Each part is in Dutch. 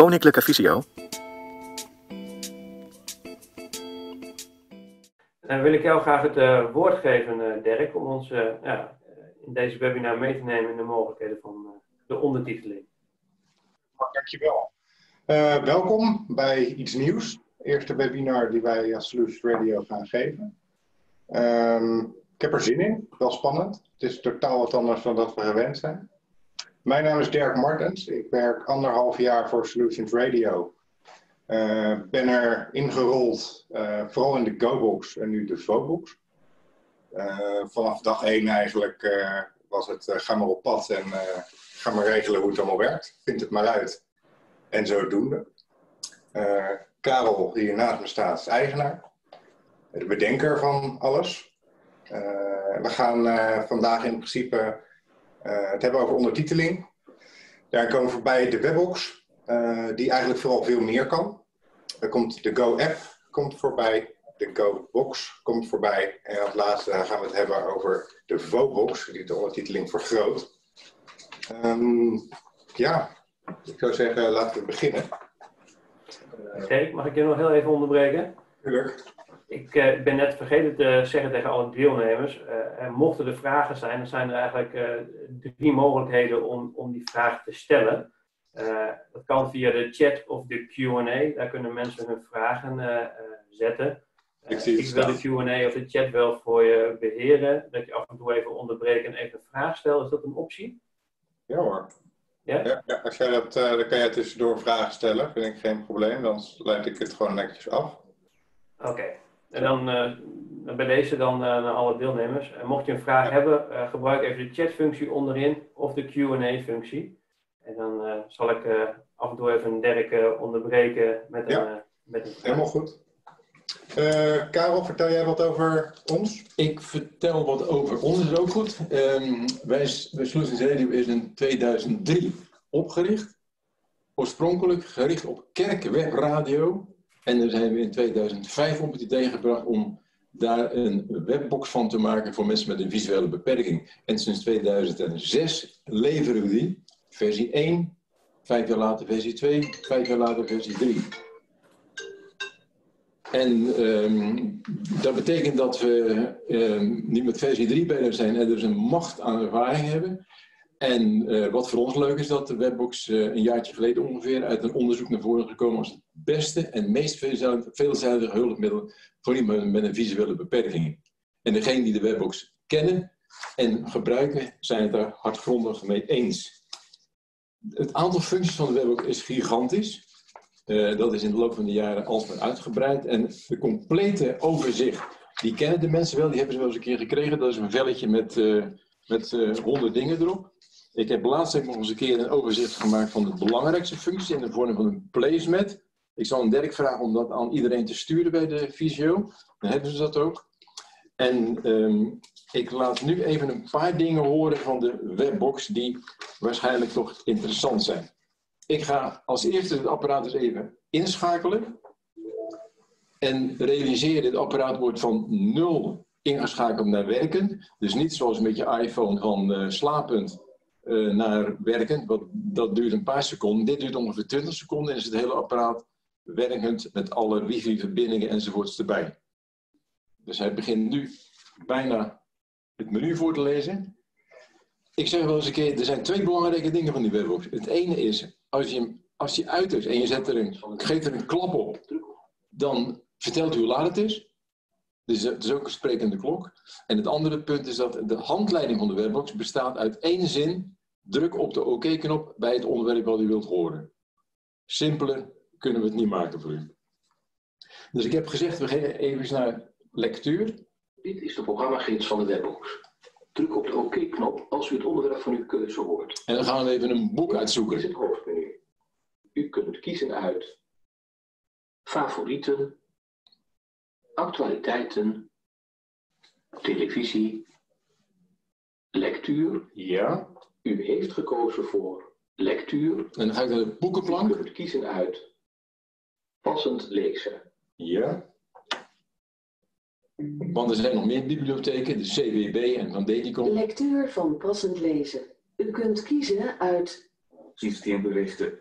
Koninklijke Visio. Dan wil ik jou graag het uh, woord geven, uh, Dirk, om ons uh, ja, in deze webinar mee te nemen in de mogelijkheden van de ondertiteling. Dankjewel. welkom bij Iets Nieuws, eerste webinar die wij als Solutions Radio gaan geven. Um, ik heb er zin in, wel spannend. Het is totaal wat anders dan dat we gewend zijn. Mijn naam is Dirk Martens. Ik werk anderhalf jaar voor Solutions Radio. Uh, ben er ingerold, uh, vooral in de GoBox en nu de VoBox. Uh, vanaf dag één eigenlijk was het ga maar op pad en ga maar regelen hoe het allemaal werkt. Vind het maar uit. En zodoende. Karel, die hier naast me staat, is eigenaar. De bedenker van alles. we gaan vandaag in principe het hebben over ondertiteling. Daar komen voorbij de webbox, uh, die eigenlijk vooral veel meer kan. Er komt de Go-app komt voorbij, de Go-box komt voorbij. En als laatste gaan we het hebben over de VO-box, die de ondertiteling vergroot. Um, ja, ik zou zeggen, laten we beginnen. Oké, mag ik je nog heel even onderbreken? Tuurlijk. Ik uh, ben net vergeten te zeggen tegen alle deelnemers, uh, mochten er vragen zijn, dan zijn er eigenlijk uh, drie mogelijkheden om, om die vraag te stellen. dat kan via de chat of de Q&A, daar kunnen mensen hun vragen zetten. ik, ik wil de Q&A of de chat wel voor je beheren, dat je af en toe even onderbreekt en even een vraag stelt. Is dat een optie? Ja hoor. Ja? ja, ja als jij dat, dan kan jij tussendoor vragen stellen, vind ik geen probleem, dan leid ik het gewoon netjes af. Oké. En dan uh, bij deze dan uh, naar alle deelnemers. En mocht je een vraag hebben, uh, gebruik even de chatfunctie onderin of de Q&A-functie. En dan zal ik af en toe even Dirk onderbreken met een, ja. met een vraag. Helemaal goed. Karel, vertel jij wat over ons? Ik vertel wat over ons, is ook goed. Um, wij, wij Solutions Radio is in 2003 opgericht. Oorspronkelijk gericht op kerkwebradio en daar zijn we in 2005 op het idee gebracht om daar een webbox van te maken voor mensen met een visuele beperking. En sinds 2006 leveren we die. Versie 1, vijf jaar later versie 2, vijf jaar later versie 3. En um, dat betekent dat we um, nu met versie 3 bezig zijn en dus een macht aan ervaring hebben. En uh, wat voor ons leuk is, dat de webbox uh, een jaartje geleden ongeveer uit een onderzoek naar voren gekomen als het beste en meest veelzijdige hulpmiddel voor iemand met een visuele beperking. En degenen die de webbox kennen en gebruiken, zijn het daar hardgrondig mee eens. Het aantal functies van de webbox is gigantisch. Uh, dat is in de loop van de jaren alsmaar uitgebreid. En de complete overzicht, die kennen de mensen wel, die hebben ze wel eens een keer gekregen. Dat is een velletje met, met honderd dingen erop. Ik heb laatst nog eens een keer een overzicht gemaakt van de belangrijkste functies in de vorm van een placemat. Ik zal een Dirk vragen om dat aan iedereen te sturen bij de visio. Dan hebben ze dat ook. En um, ik laat nu even een paar dingen horen van de webbox die waarschijnlijk toch interessant zijn. Ik ga als eerste het apparaat eens even inschakelen. En realiseer, dit apparaat wordt van 0 ingeschakeld naar werken. Dus niet zoals met je iPhone van uh, slapend uh, naar werken. Wat, dat duurt een paar seconden. Dit duurt ongeveer 20 seconden en is het hele apparaat werkend met alle wifi-verbindingen enzovoorts erbij. Dus hij begint nu bijna het menu voor te lezen. Ik zeg wel eens een keer, er zijn twee belangrijke dingen van die webbox. Het ene is, als je hem als je uit is en je zet er een, geeft er een klap op, dan vertelt u hoe laat het is. Dus het is ook een sprekende klok. En het andere punt is dat de handleiding van de webbox bestaat uit één zin. Druk op de OK-knop bij het onderwerp wat u wilt horen. Simpeler kunnen we het niet maken voor u. Dus ik heb gezegd, we gaan even naar lectuur. Dit is de programmagids van de webbox. Druk op de OK-knop als u het onderwerp van uw keuze hoort. En dan gaan we even een boek uitzoeken. Dit is het hoofdmenu. U kunt kiezen uit favorieten, actualiteiten, televisie, lectuur. Ja. U heeft gekozen voor lectuur. En dan ga ik naar de U boekenplank. kunt kiezen uit passend lezen. Ja. Want er zijn nog meer bibliotheken, de CWB en Van Dedicom. Lectuur van passend lezen. U kunt kiezen uit Systeemberichten.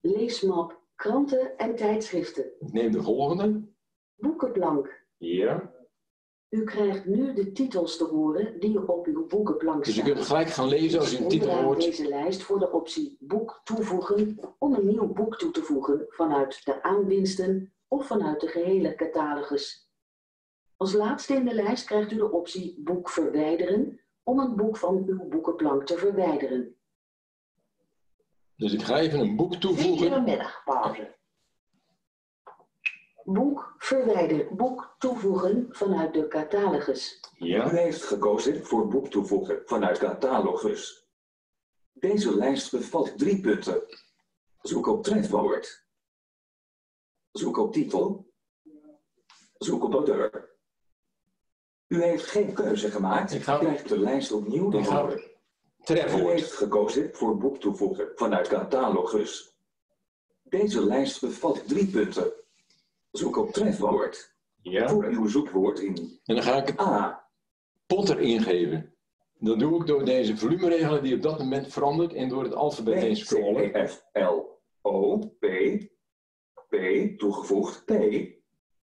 Leesmap kranten en tijdschriften. Ik neem de volgende. Boekenplank. Ja. U krijgt nu de titels te horen die op uw boekenplank Dus je staan. kunt gelijk gaan lezen als je een titel hoort. deze lijst voor de optie boek toevoegen om een nieuw boek toe te voegen vanuit de aanwinsten of vanuit de gehele catalogus. Als laatste in de lijst krijgt u de optie boek verwijderen om een boek van uw boekenplank te verwijderen. Dus ik ga even een boek toevoegen. middagpauze. Boek verwijderen. Boek toevoegen vanuit de catalogus. Ja. U heeft gekozen voor boek toevoegen vanuit catalogus. Deze lijst bevat drie punten. Zoek op trefwoord. Zoek op titel. Zoek op auteur. U heeft geen keuze gemaakt. Ik ga- Krijgt de lijst opnieuw te Ik ga- horen. U Trefwoord. heeft gekozen voor boek toevoegen vanuit catalogus. Deze lijst bevat drie punten. Zoek op trefwoord. Ja. Voer uw zoekwoord in En dan ga ik het A. Potter ingeven. Dat doe ik door deze volumeregelen die op dat moment verandert en door het alfabet heen C, scrollen. E, F, L, O, P, P, toegevoegd P,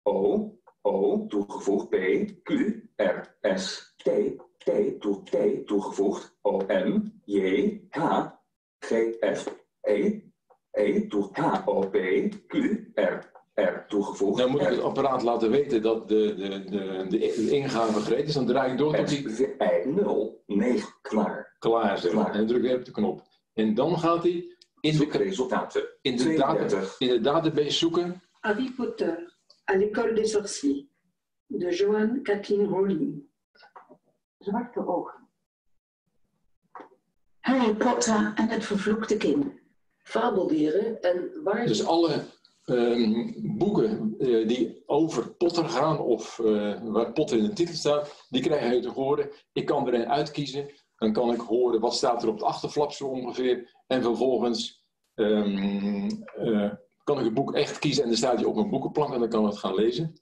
O, O, toegevoegd P, Q, R, S, T, T, toe, T, toegevoegd O, M, J, H, G, F, E, E, toe, H, O, P, Q, R, R, toegevoegd Dan moet ik het apparaat laten weten dat de, de, de, de, de ingave gereed is. Dan draai ik door tot die V, I, 0, 9, klaar. klaar is. Klaar. En druk ik even op de knop. En dan gaat hij in Zoek de, resultaten. in de, data, 32. in de database zoeken. Harry Potter, à l'école des sorciers, de Joanne Kathleen Rowling. Zwarte ogen. Harry Potter en het vervloekte kind. Fabeldieren en waar Dus alle ehm, boeken eh, die over Potter gaan of eh, waar Potter in de titel staat, die krijgen je te horen. Ik kan er een uitkiezen. Dan kan ik horen wat staat er op het achterflap zo ongeveer. En vervolgens ehm, eh, kan ik het boek echt kiezen en dan staat hij op mijn boekenplank en dan kan ik het gaan lezen.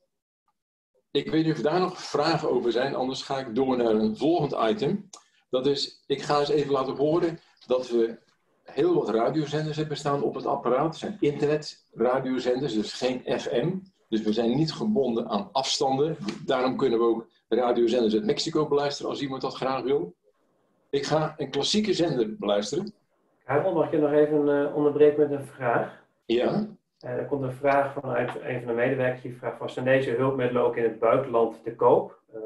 Ik weet niet of daar nog vragen over zijn, anders ga ik door naar een volgend item. Dat is, ik ga eens even laten horen dat we heel wat radiozenders hebben staan op het apparaat. Het zijn internetradiozenders, dus geen FM. Dus we zijn niet gebonden aan afstanden. Daarom kunnen we ook radiozenders uit Mexico beluisteren als iemand dat graag wil. Ik ga een klassieke zender beluisteren. Karel, mag je nog even eh, onderbreken met een vraag? Ja, Eh, er komt een vraag vanuit een van de medewerkers die vraagt: was zijn deze hulpmiddelen ook in het buitenland te koop? Eh,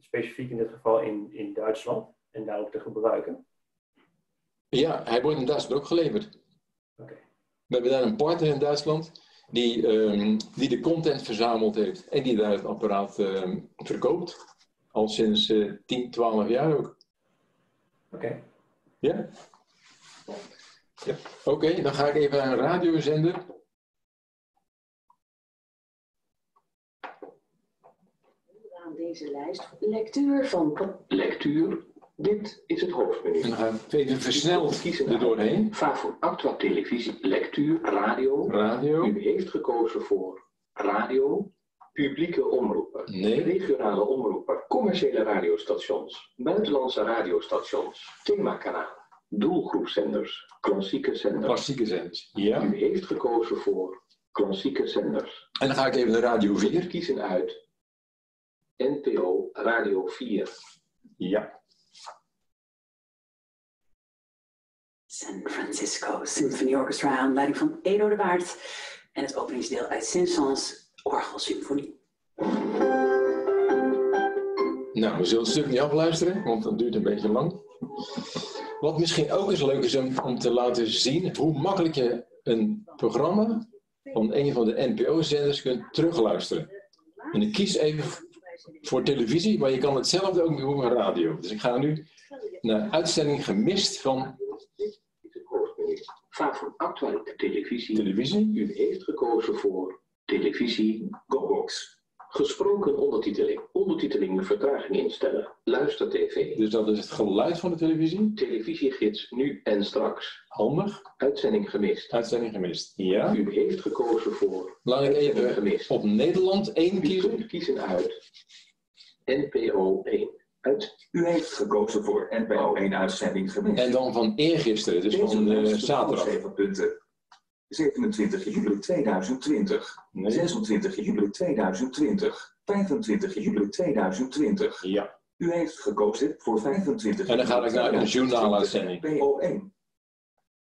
specifiek in dit geval in, in Duitsland en daar ook te gebruiken. ja hij wordt in Duitsland ook geleverd. Oké. We hebben daar een partner in Duitsland die, ehm, die de content verzameld heeft en die daar het apparaat ehm, verkoopt. Al sinds eh 10, 12 jaar ook. Oké. Ja? ja. Oké, dan ga ik even naar een radiozender. Aan deze lijst lectuur van lectuur. Dit is het hoofdmenu. En dan ga ik even versneld Kiezen er doorheen. Vaak voor Actua Televisie, lectuur, radio. Radio. U heeft gekozen voor radio, publieke omroepen, Nee. regionale omroepen, commerciële radiostations, buitenlandse radiostations, themakanalen, doelgroepzenders, klassieke zenders. Klassieke zenders. Ja. U heeft gekozen voor klassieke zenders. En dan ga ik even naar Radio U 4. kiezen uit NPO Radio 4. Ja. San Francisco Symphony Orchestra aan leiding van Edo de Waard en het openingsdeel uit Saint-Saëns Orgelsymfonie. Nou, we zullen het stuk niet afluisteren, want dat duurt een beetje lang. Wat misschien ook eens leuk is om, om te laten zien hoe makkelijk je een programma van een van de NPO-zenders kunt terugluisteren. En ik kies even voor televisie, maar je kan hetzelfde ook doen met radio. Dus ik ga nu naar uitzending gemist van. Vaak voor actuele televisie. televisie. U heeft gekozen voor televisie GoBox. Gesproken ondertiteling. Ondertiteling met vertraging instellen. Luister TV. Dus dat is het geluid van de televisie. Televisiegids nu en straks. Handig. Uitzending gemist. Uitzending gemist. Ja. U heeft gekozen voor Laat ik even gemist. op Nederland 1 U kiezen. kunt kiezen uit NPO 1. Uit U heeft gekozen voor NPO 1 uitzending gemist. En dan van eergisteren, dus Deze van eh, zaterdag. punten. 27 juli 2020. 26 juli 2020. 25 juli 2020. Ja. U heeft gekozen voor 25 En dan ga ik naar een journaaluitzending. PO1.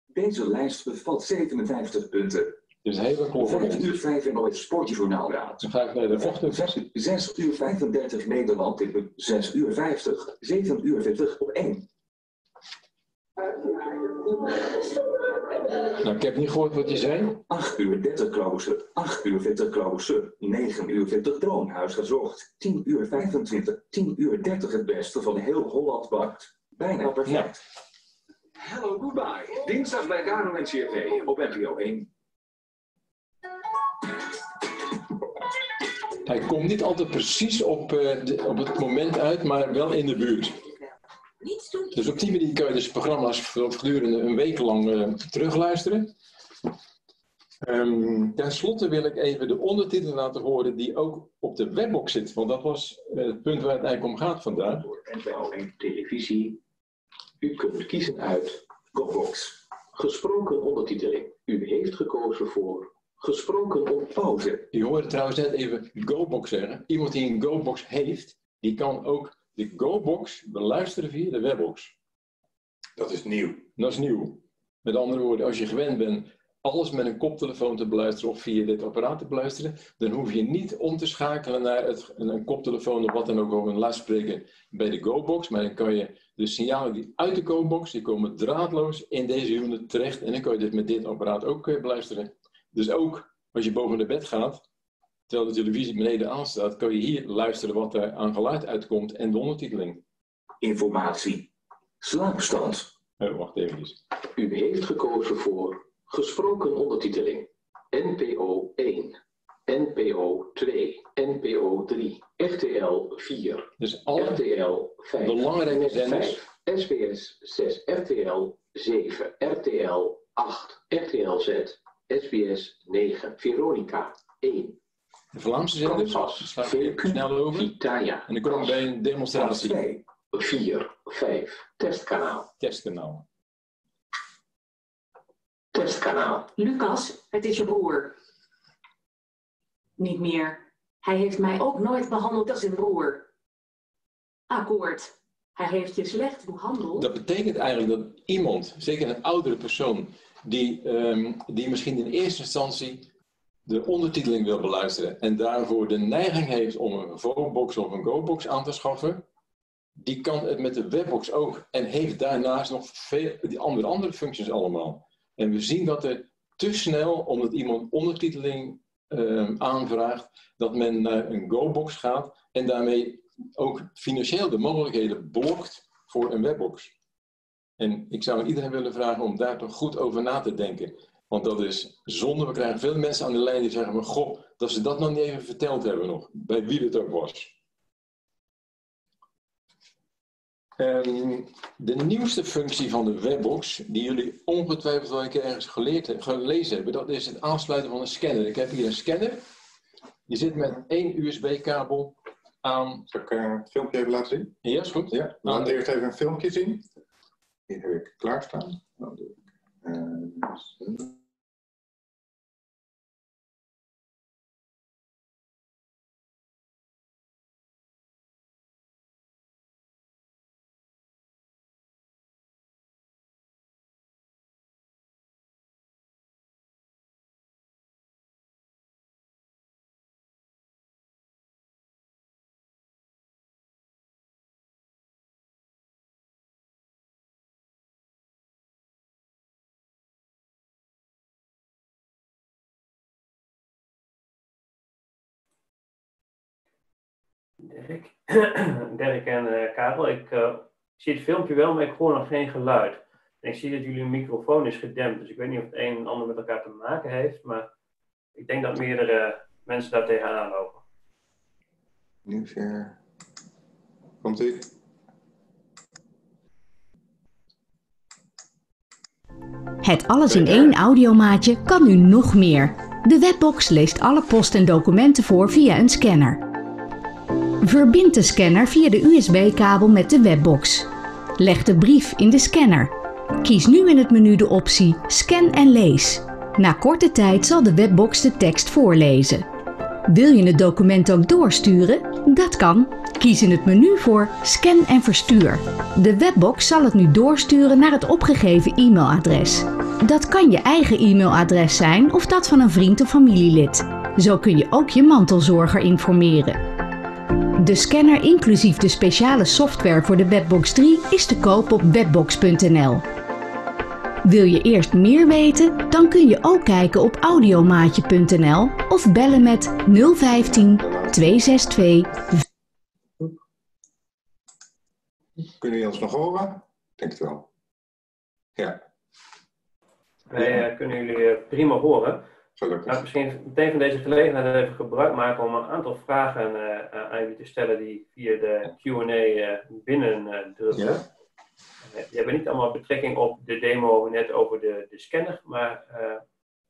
Deze lijst bevat 57 punten. Dus een hele 5 conferentie. uur 5 in het Sportjournaalraad. Dan ga ik naar de ochtend. 6, 6 uur 35 Nederland in 6 uur 50. 7 uur 50 op 1. Nou, ik heb niet gehoord wat je zei. 8 uur 30 klooster, 8 uur 40 klooster, 9 uur 40 droomhuis gezocht, 10 uur 25, 10 uur 30 het beste van heel Holland bakt. Bijna perfect. Hello, goodbye. Dinsdag bij Karo en CRV op NPO 1. Hij komt niet altijd precies op, eh, de- op het moment uit, maar wel in de buurt. Dus op die manier kan je dus programma's gedurende een week lang eh, terugluisteren. Ehm, ten slotte wil ik even de ondertitel laten horen die ook op de webbox zit. Want dat was eh, het punt waar het eigenlijk om gaat vandaag. Voor NPO 1 televisie. U kunt kiezen uit Gogbox. Gesproken ondertiteling. U heeft gekozen voor gesproken op pauze. Je hoorde trouwens net even GoBox zeggen. Iemand die een GoBox heeft, die kan ook de GoBox beluisteren via de webbox. Dat is nieuw. Dat is nieuw. Met andere woorden, als je gewend bent alles met een koptelefoon te beluisteren of via dit apparaat te beluisteren, dan hoef je niet om te schakelen naar het, een, koptelefoon of wat dan ook, of een luidspreker bij de GoBox. Maar dan kan je de signalen die uit de GoBox, die komen draadloos in deze unit terecht. En dan kan je dit met dit apparaat ook eh, beluisteren. Dus ook als je boven de bed gaat, terwijl de televisie beneden aanstaat, kan je hier luisteren wat er aan geluid uitkomt en de ondertiteling. Informatie. Slaapstand. Eh, wacht even. U heeft gekozen voor gesproken ondertiteling. NPO 1, NPO 2, NPO 3, RTL 4, Dus alle RTL 5, belangrijke zenders 5, SBS 6, RTL 7, RTL 8, RTL Z, SBS 9, Veronica 1, De Vlaamse sla ik even snel over. Vitaya, En dan kom ik bij een demonstratie, 2, 4, 5, testkanaal, testkanaal. testkanaal, Lucas, het is je broer. Niet meer. Hij heeft mij ook nooit behandeld als een broer. Akkoord. Hij heeft je slecht behandeld. Dat betekent eigenlijk dat iemand, zeker een oudere persoon, die, ehm, die misschien in eerste instantie de ondertiteling wil beluisteren en daarvoor de neiging heeft om een Vobox of een GoBox aan te schaffen, die kan het met de webbox ook en heeft daarnaast nog veel, die andere, andere functies allemaal. En we zien dat er te snel, omdat iemand ondertiteling ehm, aanvraagt, dat men naar een GoBox gaat en daarmee ook financieel de mogelijkheden blokt voor een webbox. En ik zou iedereen willen vragen om daar toch goed over na te denken. Want dat is zonde. We krijgen veel mensen aan de lijn die zeggen: maar goh, dat ze dat nog niet even verteld hebben nog. Bij wie het ook was. Ehm, de nieuwste functie van de webbox, die jullie ongetwijfeld wel een keer ergens geleerd, gelezen hebben, dat is het aansluiten van een scanner. Ik heb hier een scanner. Die zit met één USB-kabel aan. Zal ik eh, het filmpje even laten zien? Ja, is goed. Ja, laat eerst even een filmpje zien. Die heb ik klaarstaan. Dan doe Dirk, Dirk en eh, Karel, ik eh, zie het filmpje wel, maar ik hoor nog geen geluid. En ik zie dat jullie microfoon is gedempt, dus ik weet niet of het een en ander met elkaar te maken heeft, maar ik denk dat meerdere mensen daar tegenaan lopen. Nieuws. Komt ie? Het alles in één audiomaatje kan nu nog meer. De webbox leest alle post en documenten voor via een scanner. Verbind de scanner via de USB-kabel met de webbox. Leg de brief in de scanner. Kies nu in het menu de optie Scan en lees. Na korte tijd zal de webbox de tekst voorlezen. Wil je het document ook doorsturen? Dat kan. Kies in het menu voor Scan en verstuur. De webbox zal het nu doorsturen naar het opgegeven e-mailadres. Dat kan je eigen e-mailadres zijn of dat van een vriend of familielid. Zo kun je ook je mantelzorger informeren. De scanner inclusief de speciale software voor de Webbox 3 is te koop op webbox.nl. Wil je eerst meer weten? Dan kun je ook kijken op audiomaatje.nl of bellen met 015 262 Kunnen jullie ons nog horen? Denk het wel. Ja, Wij eh, kunnen jullie eh, prima horen. Nou, misschien meteen van deze gelegenheid even gebruik maken om een aantal vragen eh, aan jullie te stellen die via de Q&A eh, binnen eh, drukken. Ja? Eh, Die hebben niet allemaal betrekking op de demo net over de, de scanner, maar eh,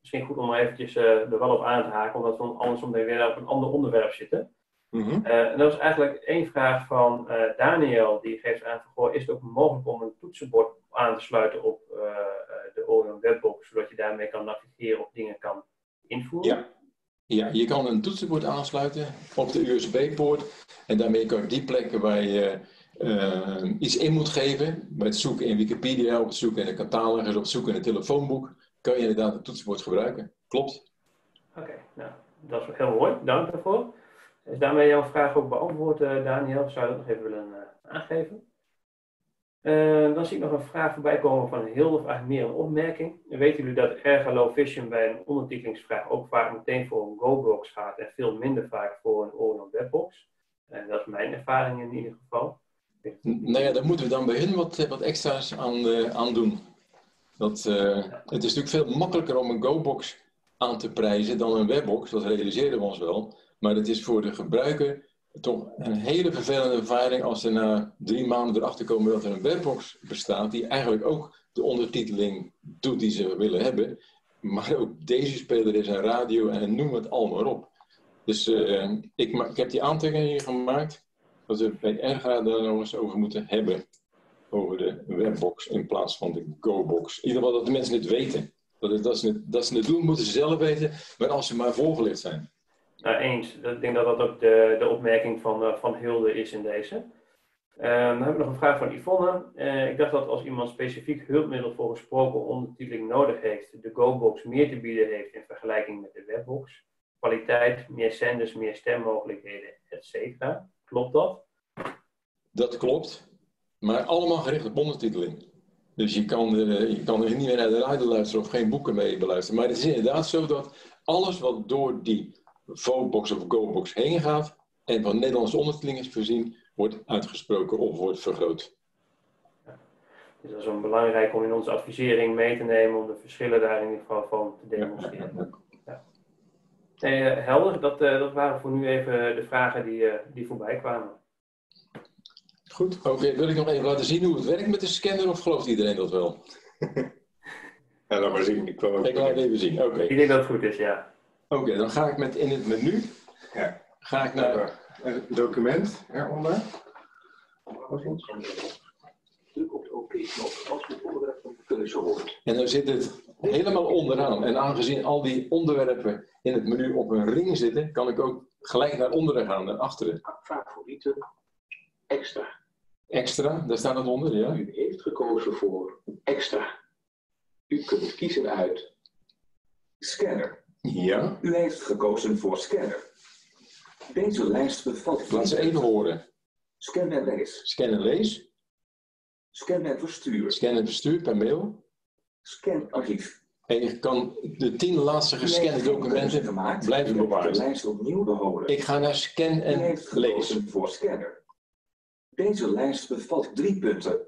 misschien goed om er eventjes eh, er wel op aan te haken, omdat we anders om weer op een ander onderwerp zitten. Mhm. Eh, en dat is eigenlijk één vraag van eh, Daniel, die geeft aan van, goh, is het ook mogelijk om een toetsenbord aan te sluiten op eh, eh, de Orion Webbox, zodat je daarmee kan navigeren of dingen kan invoeren? Ja. Ja, je kan een toetsenbord aansluiten op de USB-poort. En daarmee kan je op die plekken waar je eh, iets in moet geven, bij het zoeken in Wikipedia, op het zoeken in de catalogus, op het zoeken in het telefoonboek, kan je inderdaad het toetsenbord gebruiken. Klopt. Oké, nou, dat is heel mooi. Dank daarvoor. Is daarmee jouw vraag ook beantwoord, eh, Daniel? Zou je dat nog even willen eh, aangeven? Eh, dan zie ik nog een vraag voorbij komen van Hilde, eigenlijk meer een opmerking. Weten jullie dat Erga Low Vision bij een ondertitelingsvraag ook vaak meteen voor een Go-box gaat en veel minder vaak voor een Orion Webbox? En dat is mijn ervaring in ieder geval. Nou ja, daar moeten we dan bij wat, eh, wat extra's aan, eh, aan doen. Dat, eh, het is natuurlijk veel makkelijker om een Go-box aan te prijzen dan een webbox, dat realiseren we ons wel. Maar het is voor de gebruiker toch een hele vervelende ervaring als ze na drie maanden erachter komen dat er een webbox bestaat die eigenlijk ook de ondertiteling doet die ze willen hebben. Maar ook deze speler is een radio en noem het allemaal op. Dus eh, ik, ik heb die aantekeningen gemaakt dat we bij Erga daar nog eens over moeten hebben. Over de webbox in plaats van de go-box. In ieder geval dat de mensen het weten. Dat, dat, ze het, dat ze het doen, moeten ze zelf weten. Maar als ze maar voorgelicht zijn. Nou, eens. Ik denk dat dat ook de, de opmerking van, eh, van Hilde is in deze. Eh, dan heb ik nog een vraag van Yvonne. Eh, ik dacht dat als iemand specifiek hulpmiddel voor gesproken ondertiteling nodig heeft, de GoBox meer te bieden heeft in vergelijking met de webbox. Kwaliteit, meer zenders, meer stemmogelijkheden, etc. Klopt dat? Dat klopt. Maar allemaal gericht op ondertiteling. Dus je kan, eh, je kan er niet meer naar de radio luisteren of geen boeken mee beluisteren. Maar het is inderdaad zo dat alles wat door die Vobox of GoBox heen gaat en van Nederlandse ondertiteling is voorzien, wordt uitgesproken of wordt vergroot. Dus dat is wel belangrijk om in onze advisering mee te nemen om de verschillen daar in ieder geval van te demonstreren. Ja. Nee, eh, helder, dat, eh, dat waren voor nu even de vragen die, eh, die voorbij kwamen. Goed. Oké, wil ik nog even laten zien hoe het werkt met de scanner of gelooft iedereen dat wel? Ja, laat maar zien. Ik ook Ik laat het even zien. Oké. Ik denk dat het goed is, ja. Oké, dan ga ik met in het menu. Ja. Ga ik naar. een document eronder. Druk op de OK-knop als het onderwerp van de keuze hoort. En dan zit het helemaal onderaan. En aangezien al die onderwerpen in het menu op een ring zitten, kan ik ook gelijk naar onderen gaan, naar achteren. Favorieten. Extra. Extra, daar staat het onder, ja. U heeft gekozen voor extra. U kunt kiezen uit Scanner. Ja, U heeft gekozen voor scanner. Deze lijst bevat laat ze even horen. Scan en lees. Scan en lees. Scan en verstuur. Scan en verstuur per mail. Scan archief. En je kan de tien laatste gescande documenten gemaakt. blijven De bewaard. lijst opnieuw behouden. Ik ga naar scan U en heeft lees. gekozen voor scanner. Deze lijst bevat drie punten.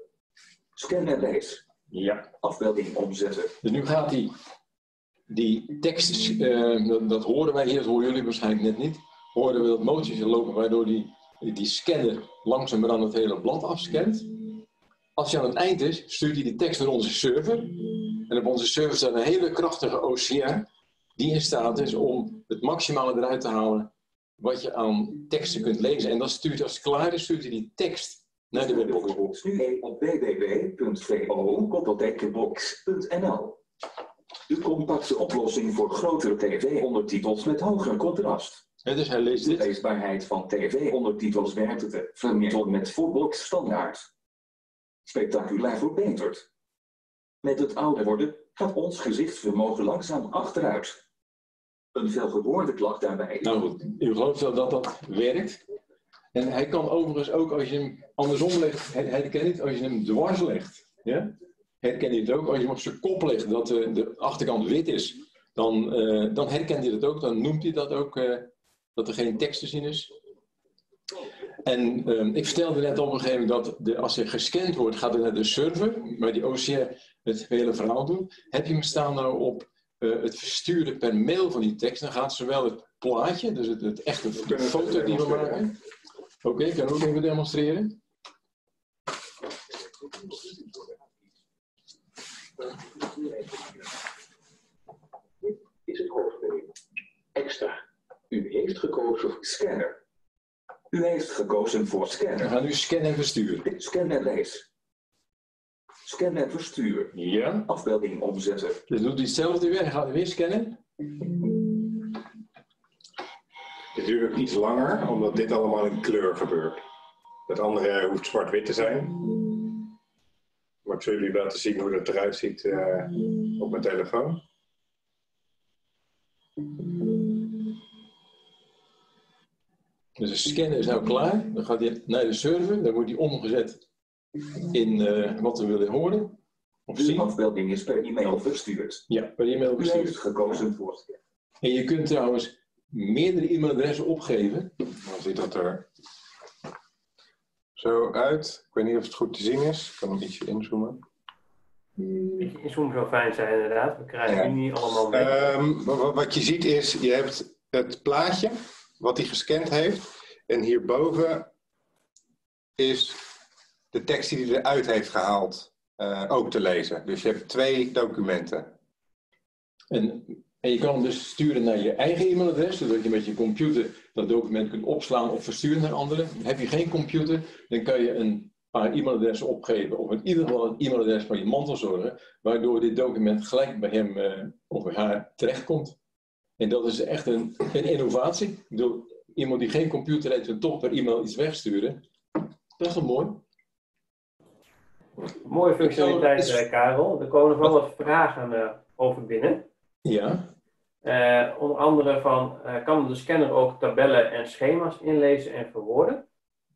Scan en lees. Ja. Afbeelding omzetten. Dus nu gaat die, die tekst, eh, dat, dat horen wij hier, dat horen jullie waarschijnlijk net niet, horen we dat motortje lopen waardoor die, die scanner langzamerhand het hele blad afscant. Als hij aan het eind is, stuurt hij die tekst naar onze server. En op onze server staat een hele krachtige OCR die in staat is om het maximale eruit te halen wat je aan teksten kunt lezen. En dan stuurt, als het klaar is, stuurt hij die tekst naar de webbox. Nu op www.vo-box.nl. De compacte oplossing voor grotere tv-ondertitels met hoger contrast. dus hij leest De leesbaarheid van tv-ondertitels werkt te verminderen met Fullbox standaard. Spectaculair verbeterd. Met het ouder worden gaat ons gezichtsvermogen langzaam achteruit. Een veelgehoorde klacht daarbij. Nou goed, u gelooft wel dat dat werkt. En hij kan overigens ook als je hem andersom legt, herken je het, als je hem dwars legt. Ja? Herken je het ook als je hem op zijn kop legt, dat de, de achterkant wit is. Dan, eh, dan herkent hij dat ook, dan noemt hij dat ook, eh, dat er geen tekst te zien is. En ehm, ik vertelde net op een gegeven moment dat de, als er gescand wordt, gaat het naar de server, waar die OCR het hele verhaal doet. Heb je hem staan nou op eh, het versturen per mail van die tekst, dan gaat zowel het plaatje, dus het, het echte de foto die we maken. Oké, ik kan ook even demonstreren. Is het hoofdmenu. Extra. U heeft gekozen voor Scanner. U heeft gekozen voor We scanner. gaan nu scannen en versturen. Scan en lees. Scan en verstuur. Ja. Afbeelding omzetten. Dus doet hij hetzelfde weer. Hij gaat weer scannen. Dit duurt ook iets langer, omdat dit allemaal in kleur gebeurt. Het andere hoeft zwart-wit te zijn. Maar ik zal jullie laten zien hoe dat eruit ziet eh, op mijn telefoon. Dus de scannen is nou klaar. Dan gaat hij naar de server. Dan wordt hij omgezet in eh, wat we willen horen. Of De zien. afbeelding is per e-mail verstuurd. Ja, per e-mail U heeft bestuurd. gekozen voor. En je kunt trouwens meerdere e-mailadressen opgeven. Dan ziet dat er zo uit. Ik weet niet of het goed te zien is. Ik kan hem ietsje inzoomen. Beetje inzoomen zou fijn zijn inderdaad. We krijgen Ja. nu niet allemaal mee. Ehm, wa- wa- wat je ziet is, je hebt het plaatje wat hij gescand heeft. En hierboven is de tekst die hij eruit heeft gehaald eh, ook te lezen. Dus je hebt twee documenten. En, en je kan hem dus sturen naar je eigen e-mailadres, zodat je met je computer dat document kunt opslaan of versturen naar anderen. Heb je geen computer, dan kan je een paar e-mailadressen opgeven, of in ieder geval een e-mailadres van je mantelzorger, waardoor dit document gelijk bij hem eh, of bij haar terechtkomt. En dat is echt een, een innovatie. Ik bedoel, iemand die geen computer heeft en toch per e-mail iets wegsturen, dat is wel mooi. Mooie functionaliteit, eh, Karel. Er komen wel wat vragen eh, over binnen. Ja, Eh, onder andere van, eh, kan de scanner ook tabellen en schema's inlezen en verwoorden?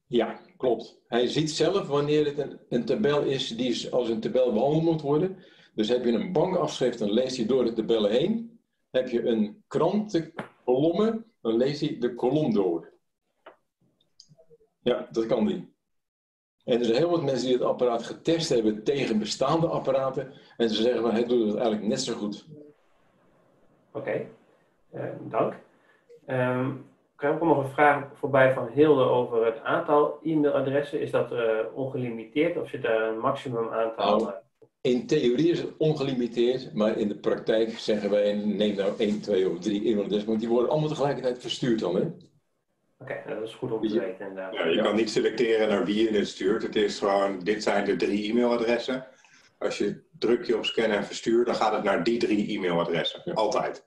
Ja, klopt. Hij ziet zelf wanneer het een, een tabel is die als een tabel behandeld moet worden. Dus heb je een bankafschrift, dan leest hij door de tabellen heen. Heb je een krantenkolommen, dan leest hij de kolom door. Ja, dat kan die. En er zijn heel wat mensen die het apparaat getest hebben tegen bestaande apparaten. En ze zeggen van, hij doet het eigenlijk net zo goed. Oké, Eh, dank. Ehm, er komt nog een vraag voorbij van Hilde over het aantal e-mailadressen. Is dat eh, ongelimiteerd of zit daar een maximum aantal? Nou. In theorie is het ongelimiteerd, maar in de praktijk zeggen wij, neem nou één, twee of drie e-mailadressen, want die worden allemaal tegelijkertijd verstuurd dan. Hè? Oké, nou, dat is goed om te weten inderdaad. Ja, je kan niet selecteren naar wie je dit stuurt. Het is gewoon, dit zijn de drie e-mailadressen. Als je druk je op scannen en verstuur, dan gaat het naar die drie e-mailadressen. Ja. Altijd.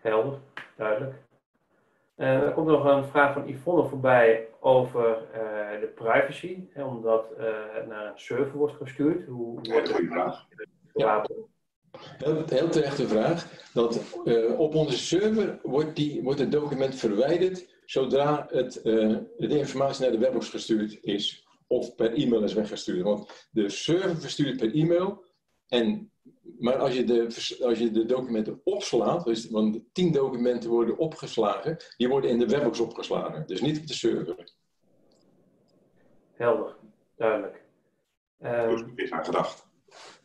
Helder, duidelijk. Eh, er komt nog een vraag van Yvonne voorbij over eh, de privacy, hè, omdat eh, het naar een server wordt gestuurd. Hoe Hele wordt goede vraag. Ja. Heel, heel terechte vraag. Dat eh, op onze server wordt, die, wordt het document verwijderd zodra het, eh, de informatie naar de webbox gestuurd is. Of per e-mail is weggestuurd. Want de server verstuurt per e-mail. En, maar als je, de, als je de documenten opslaat, dus, want tien documenten worden opgeslagen, die worden in de webbox opgeslagen. Dus niet op de server. Helder, duidelijk. Ehm, Dus is aan gedacht.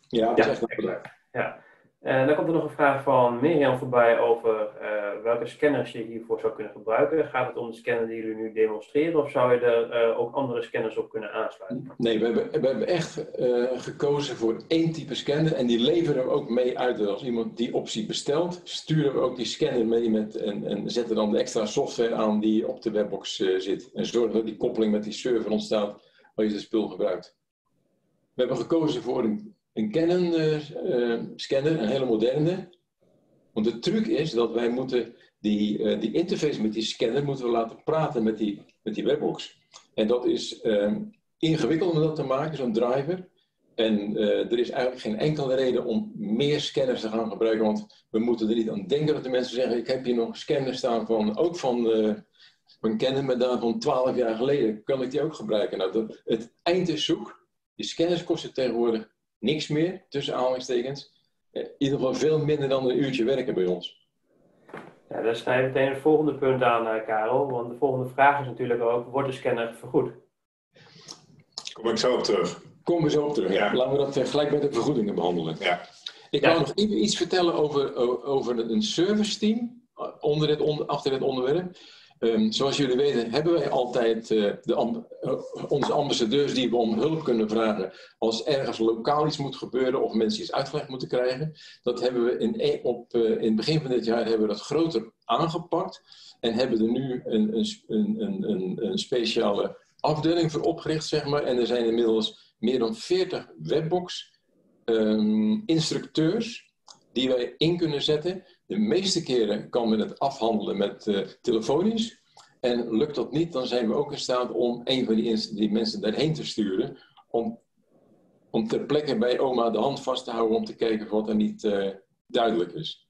Ja, dat Ja, is echt. Ja. En dan komt er nog een vraag van Mirjam voorbij over eh, welke scanners je hiervoor zou kunnen gebruiken. Gaat het om de scanner die jullie nu demonstreren of zou je er eh, ook andere scanners op kunnen aansluiten? Nee, we hebben, we hebben echt eh, gekozen voor één type scanner en die leveren we ook mee uit. Dus als iemand die optie bestelt, sturen we ook die scanner mee met, en, en zetten dan de extra software aan die op de webbox eh, zit. En zorgen dat die koppeling met die server ontstaat als je het spul gebruikt. We hebben gekozen voor een een Canon uh, scanner, een hele moderne. Want de truc is dat wij moeten die, uh, die interface met die scanner moeten we laten praten met die, met die webbox. En dat is ingewikkeld om dat te maken, zo'n driver. En uh, er is eigenlijk geen enkele reden om meer scanners te gaan gebruiken, want we moeten er niet aan denken dat de mensen zeggen, ik heb hier nog scanners staan van, ook van, van Canon, maar dan van 12 jaar geleden, kan ik die ook gebruiken? Nou, het eind is zoek. Die scanners kosten tegenwoordig niks meer, tussen aanhalingstekens. In ieder geval veel minder dan een uurtje werken bij ons. Ja, daar snij je meteen het volgende punt aan, uh, Karel. Want de volgende vraag is natuurlijk ook, wordt de scanner vergoed? Kom ik zo op terug. Komen we zo op terug. Ja. Laten we dat gelijk bij de vergoedingen behandelen. Ja. Ik wil nog even iets vertellen over, over een service team onder dit, onder, achter dit onderwerp. Um, zoals jullie weten hebben wij altijd uh, de, uh, onze ambassadeurs die we om hulp kunnen vragen als ergens lokaal iets moet gebeuren of mensen iets uitgelegd moeten krijgen. Dat hebben we in, e- op, uh, in het begin van dit jaar hebben we dat groter aangepakt en hebben er nu een, een, een, een, speciale afdeling voor opgericht, zeg maar. En er zijn inmiddels meer dan 40 webbox um, instructeurs die wij in kunnen zetten. De meeste keren kan men het afhandelen met uh, telefonisch. En lukt dat niet, dan zijn we ook in staat om een van die, die mensen daarheen te sturen. Om, om ter plekke bij oma de hand vast te houden om te kijken wat er niet uh, duidelijk is.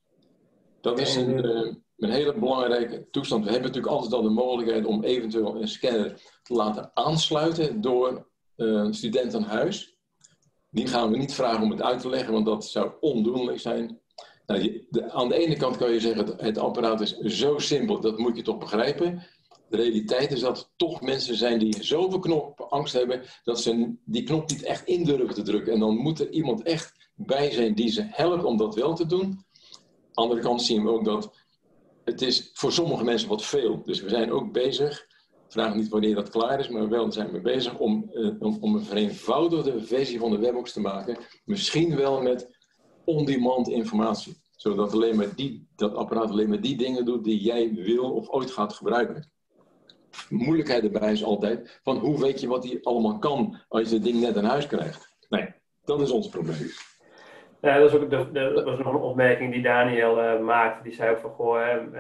Dat is een, uh, een hele belangrijke toestand. We hebben natuurlijk altijd al de mogelijkheid om eventueel een scanner te laten aansluiten door uh, student aan huis. Die gaan we niet vragen om het uit te leggen, want dat zou ondoenlijk zijn. Nou, aan de ene kant kan je zeggen, het, het apparaat is zo simpel, dat moet je toch begrijpen. De realiteit is dat er toch mensen zijn die zoveel knopangst hebben, dat ze die knop niet echt in durven te drukken. En dan moet er iemand echt bij zijn die ze helpt om dat wel te doen. Aan de andere kant zien we ook dat het is voor sommige mensen wat veel. Dus we zijn ook bezig vraag niet wanneer dat klaar is, maar wel zijn we bezig om, uh, om, om, een vereenvoudigde versie van de webbox te maken. Misschien wel met on-demand informatie. Zodat alleen maar die, dat apparaat alleen maar die dingen doet die jij wil of ooit gaat gebruiken. Moeilijkheid erbij is altijd van hoe weet je wat hij allemaal kan als je het ding net in huis krijgt. Nee, dat is ons probleem. Ja, dat, is ook de, dat was nog een opmerking die Daniel uh, maakte. Die zei ook van, goh, uh,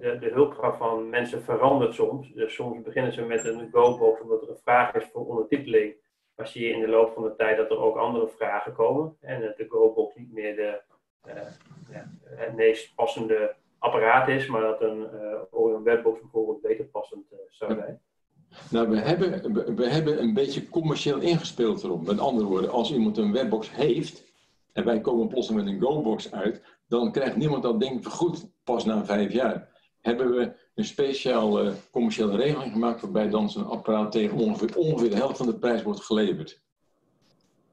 de, de hulpkracht van mensen verandert soms. Dus soms beginnen ze met een go-box omdat er een vraag is voor ondertiteling. Maar zie je in de loop van de tijd dat er ook andere vragen komen. En dat de go-box niet meer de, uh, ja, het meest passende apparaat is, maar dat een, een webbox bijvoorbeeld beter passend zou zijn. Nou, we hebben, we hebben een beetje commercieel ingespeeld erop. Met andere woorden, als iemand een webbox heeft en wij komen plotseling met een go-box uit, dan krijgt niemand dat ding vergoed pas na vijf jaar. Hebben we een speciale uh, commerciële regeling gemaakt waarbij dan zo'n apparaat tegen ongeveer, ongeveer de helft van de prijs wordt geleverd.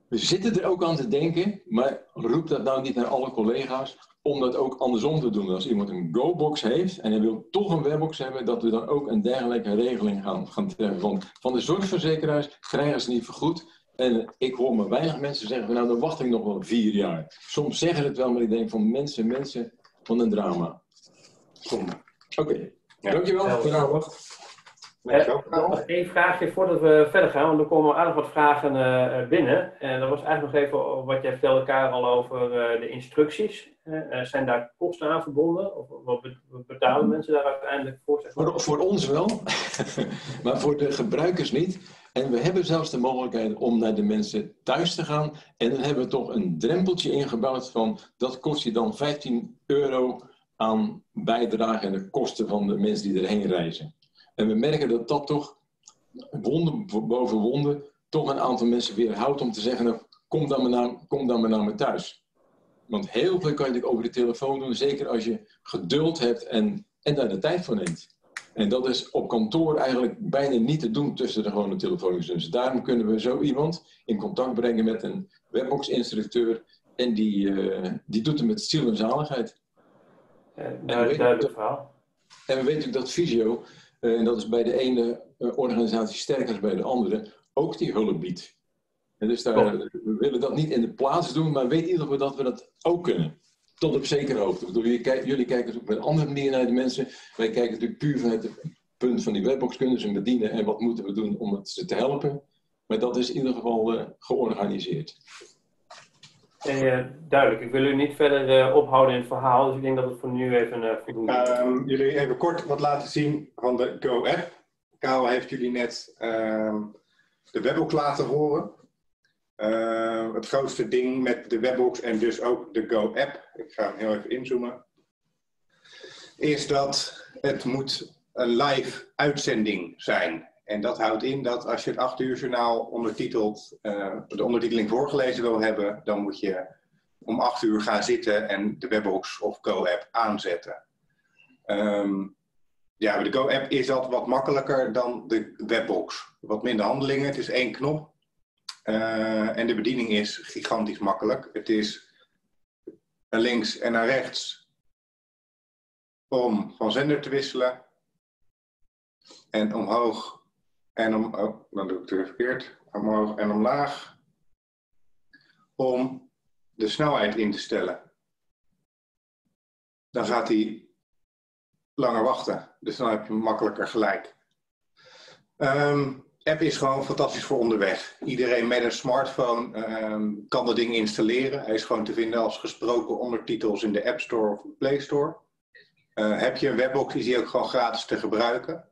We zitten er ook aan te denken, maar roep dat nou niet naar alle collega's, om dat ook andersom te doen. Als iemand een go-box heeft en hij wil toch een webbox hebben, dat we dan ook een dergelijke regeling gaan, gaan treffen. Van, van de zorgverzekeraars krijgen ze niet vergoed, en ik hoor maar weinig mensen zeggen, nou dan wacht ik nog wel vier jaar. Soms zeggen het wel, maar ik denk van mensen, mensen, van een drama. Oké, okay. Ja. dankjewel voor de aandacht. nog één vraagje voordat we verder gaan, want er komen aardig wat vragen uh, binnen. En dat was eigenlijk nog even wat jij vertelde elkaar al over uh, de instructies. Uh, zijn daar kosten aan verbonden? Of wat betalen mensen daar uiteindelijk voor? Zeg maar? voor, voor ons wel, maar voor de gebruikers niet. En we hebben zelfs de mogelijkheid om naar de mensen thuis te gaan. En dan hebben we toch een drempeltje ingebouwd van dat kost je dan 15 euro aan bijdrage en de kosten van de mensen die erheen reizen. En we merken dat dat toch, wonden boven wonden, toch een aantal mensen weerhoudt om te zeggen, nou, kom, dan maar naar, kom dan maar naar me thuis. Want heel veel kan je over de telefoon doen, zeker als je geduld hebt en, en daar de tijd voor neemt. En dat is op kantoor eigenlijk bijna niet te doen tussen de gewone telefoons. Dus daarom kunnen we zo iemand in contact brengen met een webbox-instructeur. En die, uh, die doet het met ziel en zaligheid. Duidelijk verhaal. En we weten natuurlijk dat Visio, uh, en dat is bij de ene uh, organisatie sterker dan bij de andere, ook die hulp biedt. En dus daar, oh. we willen dat niet in de plaats doen, maar weet ieder geval dat we dat ook kunnen tot op zekere hoogte. Bedoel, jullie, kijken, jullie kijken op een andere manier naar de mensen. Wij kijken natuurlijk puur vanuit het punt van die webbox kunnen ze bedienen en wat moeten we doen om het ze te helpen. Maar dat is in ieder geval uh, georganiseerd. Nee, duidelijk. Ik wil u niet verder ophouden in het verhaal, dus ik denk dat het voor nu even voldoende is. Ehm, jullie even kort wat laten zien van de Go-app. Karel heeft jullie net ehm, de webbox laten horen. Ehm, het grootste ding met de webbox en dus ook de Go-app, ik ga hem heel even inzoomen, is dat het moet een live uitzending zijn. En dat houdt in dat als je het 8 uur journaal ondertiteld, uh, de ondertiteling voorgelezen wil hebben, dan moet je om 8 uur gaan zitten en de webbox of Go-app aanzetten. Um, ja, bij de Go-app is dat wat makkelijker dan de webbox. Wat minder handelingen, het is één knop. Uh, en de bediening is gigantisch makkelijk. Het is naar links en naar rechts om van zender te wisselen. En omhoog en om, oh, dan doe ik het weer verkeerd. Omhoog en omlaag. Om de snelheid in te stellen. Dan gaat hij langer wachten. Dus dan heb je makkelijker gelijk. Um, app is gewoon fantastisch voor onderweg. Iedereen met een smartphone um, kan dat ding installeren. Hij is gewoon te vinden als gesproken ondertitels in de App Store of de Play Store. Uh, heb je een webbox, is die ook gewoon gratis te gebruiken.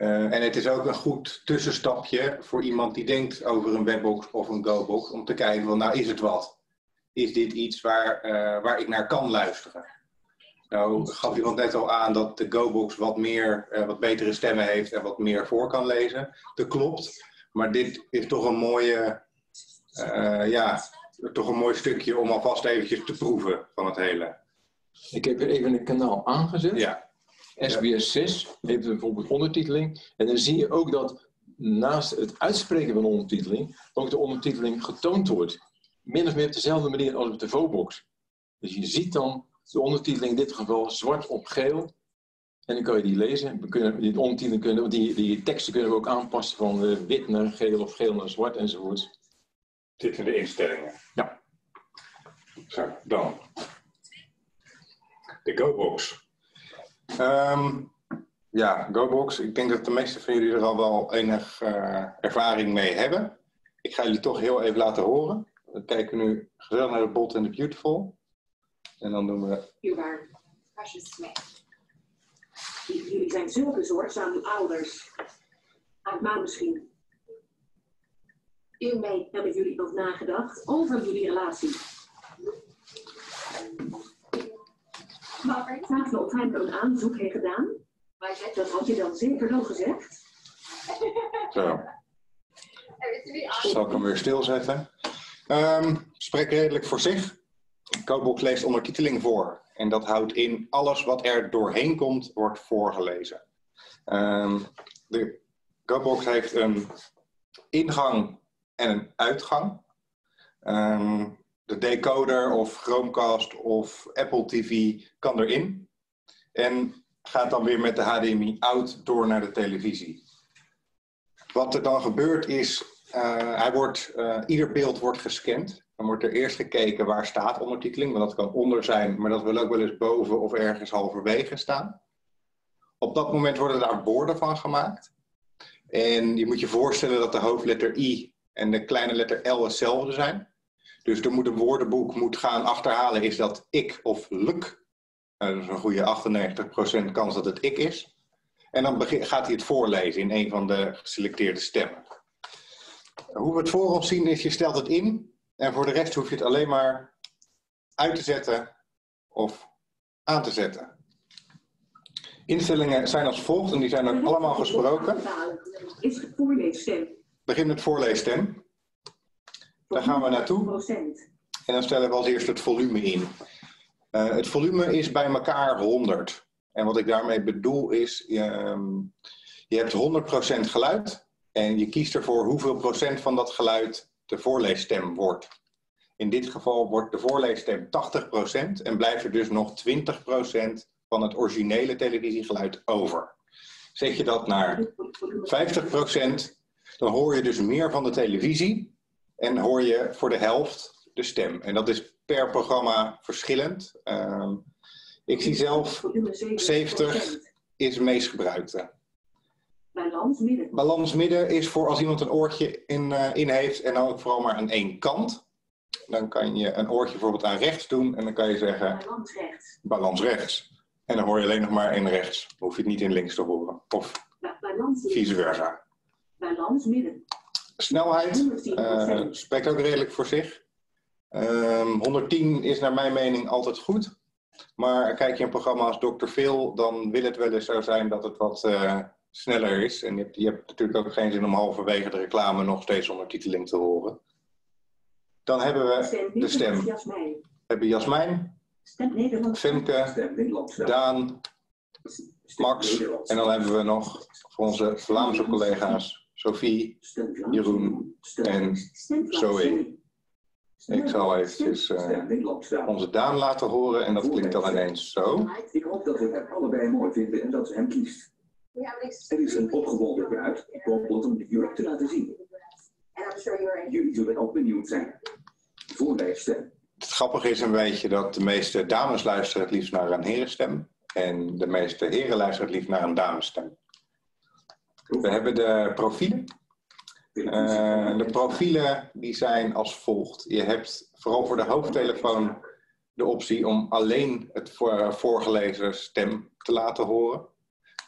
Uh, en het is ook een goed tussenstapje voor iemand die denkt over een webbox of een GoBox. Om te kijken, van, nou is het wat? Is dit iets waar, uh, waar ik naar kan luisteren? Nou gaf iemand net al aan dat de GoBox wat, meer, uh, wat betere stemmen heeft en wat meer voor kan lezen. Dat klopt. Maar dit is toch een mooie, ja, toch een mooi stukje om alvast eventjes te proeven van het hele. Ik heb weer even een kanaal aangezet. Ja. SBS 6 heeft bijvoorbeeld ondertiteling. En dan zie je ook dat naast het uitspreken van ondertiteling, ook de ondertiteling getoond wordt. Min of meer op dezelfde manier als op de VOBox. Dus je ziet dan de ondertiteling in dit geval zwart op geel. En dan kan je die lezen. We kunnen, die ondertiteling kunnen, die, die teksten kunnen we ook aanpassen van uh, wit naar geel of geel naar zwart enzovoort. Dit in de instellingen. Ja. Zo, dan. De GoBox. Um, ja, GoBox. Ik denk dat de meeste van jullie er al wel enig uh, ervaring mee hebben. Ik ga jullie toch heel even laten horen. We kijken nu gezellig naar de Bold en de Beautiful. En dan doen we... U waar Precious. Jullie zijn zulke zorgzame ouders. Uit ma misschien. Hiermee hebben jullie nog nagedacht over jullie relatie. Maar Tafel op hem een aanzoek heeft gedaan. Dat had je dan zeker wel gezegd. Zo. Zal hem weer stilzetten. Um, spreek redelijk voor zich. Codebox leest ondertiteling voor. En dat houdt in alles wat er doorheen komt, wordt voorgelezen. Um, de Codebox heeft een ingang en een uitgang. Um, de decoder of Chromecast of Apple TV kan erin. En gaat dan weer met de HDMI out door naar de televisie. Wat er dan gebeurt is, uh, hij wordt, uh, ieder beeld wordt gescand. Dan wordt er eerst gekeken waar staat ondertiteling, want dat kan onder zijn, maar dat wil ook wel eens boven of ergens halverwege staan. Op dat moment worden daar woorden van gemaakt. En je moet je voorstellen dat de hoofdletter I en de kleine letter L hetzelfde zijn. Dus er moet een woordenboek moet gaan achterhalen, is dat ik of luk? Nou, dat is een goede 98% kans dat het ik is. En dan gaat hij het voorlezen in een van de geselecteerde stemmen. Hoe we het voor ons zien is, je stelt het in. En voor de rest hoef je het alleen maar uit te zetten of aan te zetten. Instellingen zijn als volgt en die zijn ook allemaal gesproken. Is het voorleesstem? Begin met voorleesstem. Daar gaan we naartoe. En dan stellen we als eerst het volume in. Uh, het volume is bij elkaar 100. En wat ik daarmee bedoel is, um, je hebt 100% geluid en je kiest ervoor hoeveel procent van dat geluid de voorleesstem wordt. In dit geval wordt de voorleesstem 80% en blijft er dus nog 20% van het originele televisiegeluid over. Zet je dat naar 50%, dan hoor je dus meer van de televisie en hoor je voor de helft de stem. En dat is per programma verschillend. Uh, ik zie zelf 70 is het meest gebruikte. Balans midden. Balans midden is voor als iemand een oortje in, uh, in heeft en dan ook vooral maar aan één kant. Dan kan je een oortje bijvoorbeeld aan rechts doen en dan kan je zeggen Balans rechts. balans rechts. En dan hoor je alleen nog maar in rechts. Dan hoef je het niet in links te horen. Of Balans vice versa. Balans midden. Snelheid 110 eh, spreekt ook redelijk voor zich. Ehm, 110 is naar mijn mening altijd goed. Maar kijk je een programma als Dr. Phil, dan wil het wel eens zo zijn dat het wat eh, sneller is. En je hebt, je hebt natuurlijk ook geen zin om halverwege de reclame nog steeds ondertiteling te horen. Dan hebben we de stem. Jasmijn. We hebben Jasmijn. Femke. Daan, Max. En dan hebben we nog voor onze Vlaamse collega's Sophie, Jeroen en Zoe. Ik zal eventjes eh, onze Daan laten horen en dat klinkt dan ineens zo. Ik hoop dat we hem allebei mooi vinden en dat ze hem kiest. Er is een opgewonden bruid om de jurk te laten zien. Jullie zullen ook benieuwd zijn. Voor stem. Het grappige is een beetje dat de meeste dames luisteren het liefst naar een herenstem. En de meeste heren luisteren het liefst naar een damesstem. We hebben de profielen. Eh, de profielen die zijn als volgt. Je hebt vooral voor de hoofdtelefoon de optie om alleen het voor, voorgelezen stem te laten horen.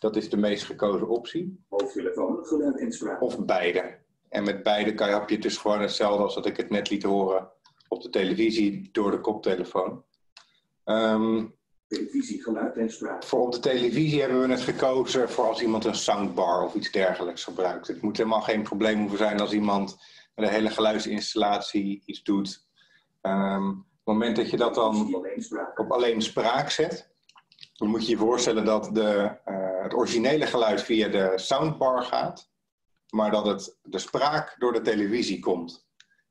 Dat is de meest gekozen optie. Hoofdtelefoon, geluid en spraak. Of beide. En met beide kan je, heb je het dus gewoon hetzelfde als dat ik het net liet horen op de televisie door de koptelefoon. Ehm, Televisie, geluid en spraak. voor op de televisie hebben we het gekozen voor als iemand een soundbar of iets dergelijks gebruikt. Het moet helemaal geen probleem hoeven zijn als iemand met een hele geluidsinstallatie iets doet. Ehm, op het moment dat je dat dan op alleen spraak zet, dan moet je je voorstellen dat de, eh, het originele geluid via de soundbar gaat, maar dat het, de spraak door de televisie komt.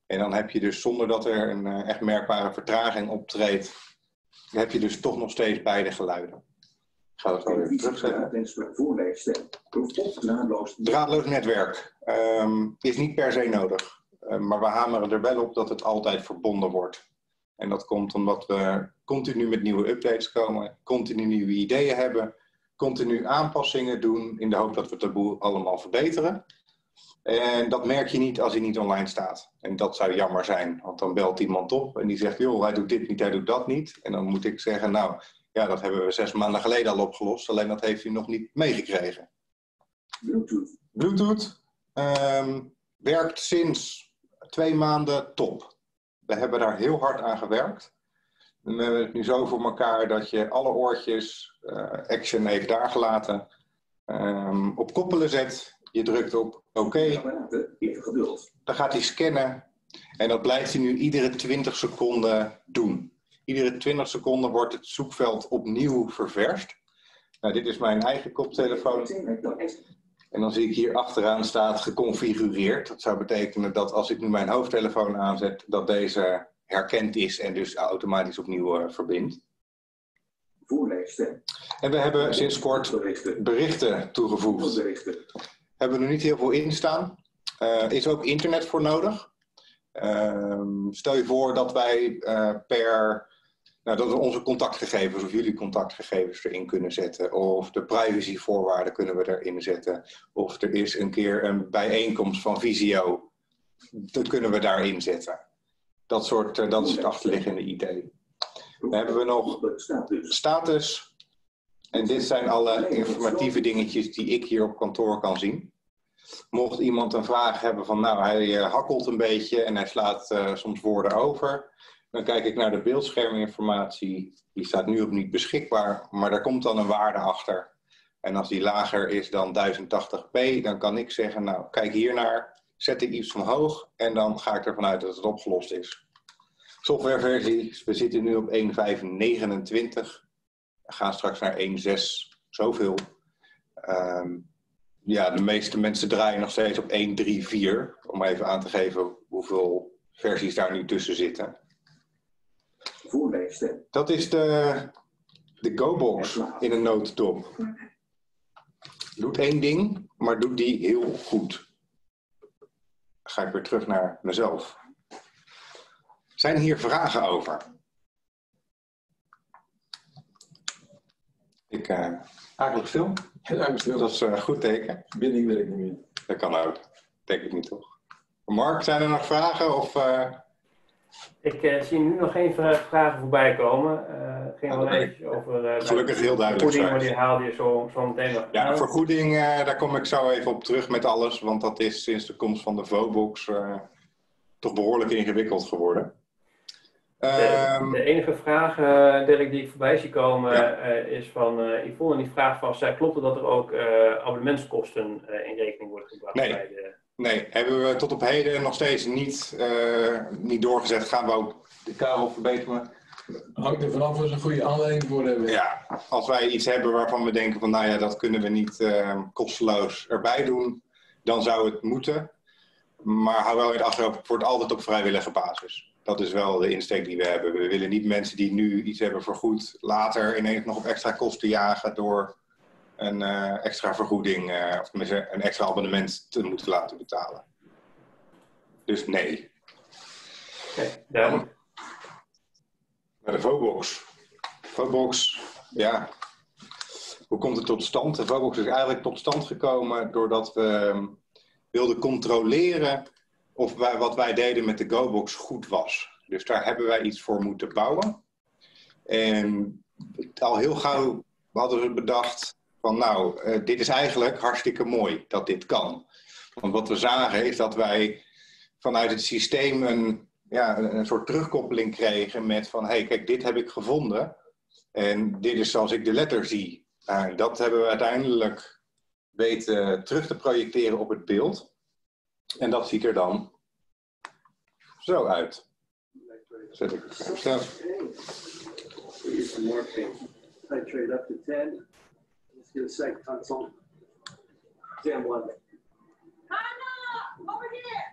En dan heb je dus zonder dat er een eh, echt merkbare vertraging optreedt, heb je dus toch nog steeds beide geluiden. Ik ga het wel even terugzetten. draadloos. Draadloos netwerk ehm, is niet per se nodig. Eh, maar we hameren er wel op dat het altijd verbonden wordt. En dat komt omdat we continu met nieuwe updates komen, continu nieuwe ideeën hebben, continu aanpassingen doen in de hoop dat we het de boel allemaal verbeteren. En dat merk je niet als hij niet online staat. En dat zou jammer zijn, want dan belt iemand op en die zegt, joh, hij doet dit niet, hij doet dat niet. En dan moet ik zeggen, nou, ja, dat hebben we zes maanden geleden al opgelost, alleen dat heeft u nog niet meegekregen. Bluetooth. Bluetooth ehm, werkt sinds twee maanden top. We hebben daar heel hard aan gewerkt. We hebben het nu zo voor elkaar dat je alle oortjes, eh, Action heeft daar gelaten, ehm, op koppelen zet. Je drukt op oké, Apparaten, even geduld. dan gaat hij scannen. En dat blijft hij nu iedere 20 seconden doen. Iedere 20 seconden wordt het zoekveld opnieuw ververst. Nou, dit is mijn eigen koptelefoon. En dan zie ik hier achteraan staat geconfigureerd. Dat zou betekenen dat als ik nu mijn hoofdtelefoon aanzet, dat deze herkend is en dus automatisch opnieuw eh, verbindt. Voorleesstem. En we hebben sinds kort Berichten. berichten toegevoegd. Hebben we er niet heel veel in staan. Eh, is ook internet voor nodig. Ehm, stel je voor dat wij eh, per. Nou, dat we onze contactgegevens of jullie contactgegevens erin kunnen zetten. Of de privacyvoorwaarden kunnen we erin zetten. Of er is een keer een bijeenkomst van Visio. Dat kunnen we daarin zetten. Dat, soort, eh, dat is het achterliggende idee. Dan hebben we nog Status. En dit zijn alle informatieve dingetjes die ik hier op kantoor kan zien. Mocht iemand een vraag hebben van, nou, hij eh, hakkelt een beetje en hij slaat eh, soms woorden over, dan kijk ik naar de beeldscherminformatie. Die staat nu op niet beschikbaar, maar daar komt dan een waarde achter. En als die lager is dan 1080p, dan kan ik zeggen, nou, kijk hiernaar, zet ik iets omhoog en dan ga ik ervan uit dat het opgelost is. Softwareversie, we zitten nu op 1.5.29. Gaan straks naar 1.6, zoveel. Ehm, ja, de meeste mensen draaien nog steeds op 1.3.4. Om even aan te geven hoeveel versies daar nu tussen zitten. Voorleesstem. Dat is de, de GoBox in een notendop. Doet één ding, maar doet die heel goed. Dan ga ik weer terug naar mezelf. Zijn hier vragen over? Ik uh, eigenlijk veel. Dat is een goed teken. Verbinding werkt niet meer. Dat kan ook. Denk ik niet toch? Mark, zijn er nog vragen? Of, uh... Ik zie nu nog geen vragen voorbij komen. Uh, ging wel even over. Gelukkig heel duidelijk. Vergoeding, maar die haalde je zo, zo meteen nog. Ja, vergoeding, daar kom ik zo even op terug met alles, want dat is sinds de komst van de VOBOX toch behoorlijk ingewikkeld geworden. De, ehm, de, enige vraag, uh, Dirk, die ik voorbij zie komen, uh, is van uh, Yvonne. En die vraagt van, zij klopt het dat er ook abonnementskosten in rekening worden gebracht? Nee. Bij de... nee, hebben we tot op heden nog steeds niet, niet doorgezet. Gaan we ook de kabel verbeteren. Hangt er vanaf als een goede aanleiding voor hebben. Ja, als wij iets hebben waarvan we denken van, nou ja, dat kunnen we niet kosteloos erbij doen, dan zou het moeten. Maar hou wel in het achterhoofd, het wordt altijd op vrijwillige basis dat is wel de insteek die we hebben. We willen niet mensen die nu iets hebben vergoed, later ineens nog op extra kosten jagen door een uh, extra vergoeding uh, of een extra abonnement te moeten laten betalen. Dus nee. Oké, okay, duidelijk. Naar de Vobox. Vobox, ja. Hoe komt het tot stand? De Vobox is eigenlijk tot stand gekomen doordat we ehm, wilden controleren of wat wij deden met de GoBox goed was. Dus daar hebben wij iets voor moeten bouwen. En al heel gauw hadden we bedacht van nou, uh, dit is eigenlijk hartstikke mooi dat dit kan. Want wat we zagen is dat wij vanuit het systeem een, ja, een soort terugkoppeling kregen met van hé, hey, kijk, dit heb ik gevonden. En dit is zoals ik de letter zie. Nou, dat hebben we uiteindelijk weten terug te projecteren op het beeld. En dat ziet er dan zo uit. Zet ik het staan. Titrate up to 10. Let's get a second time on. 10 1. Hannah! Over here!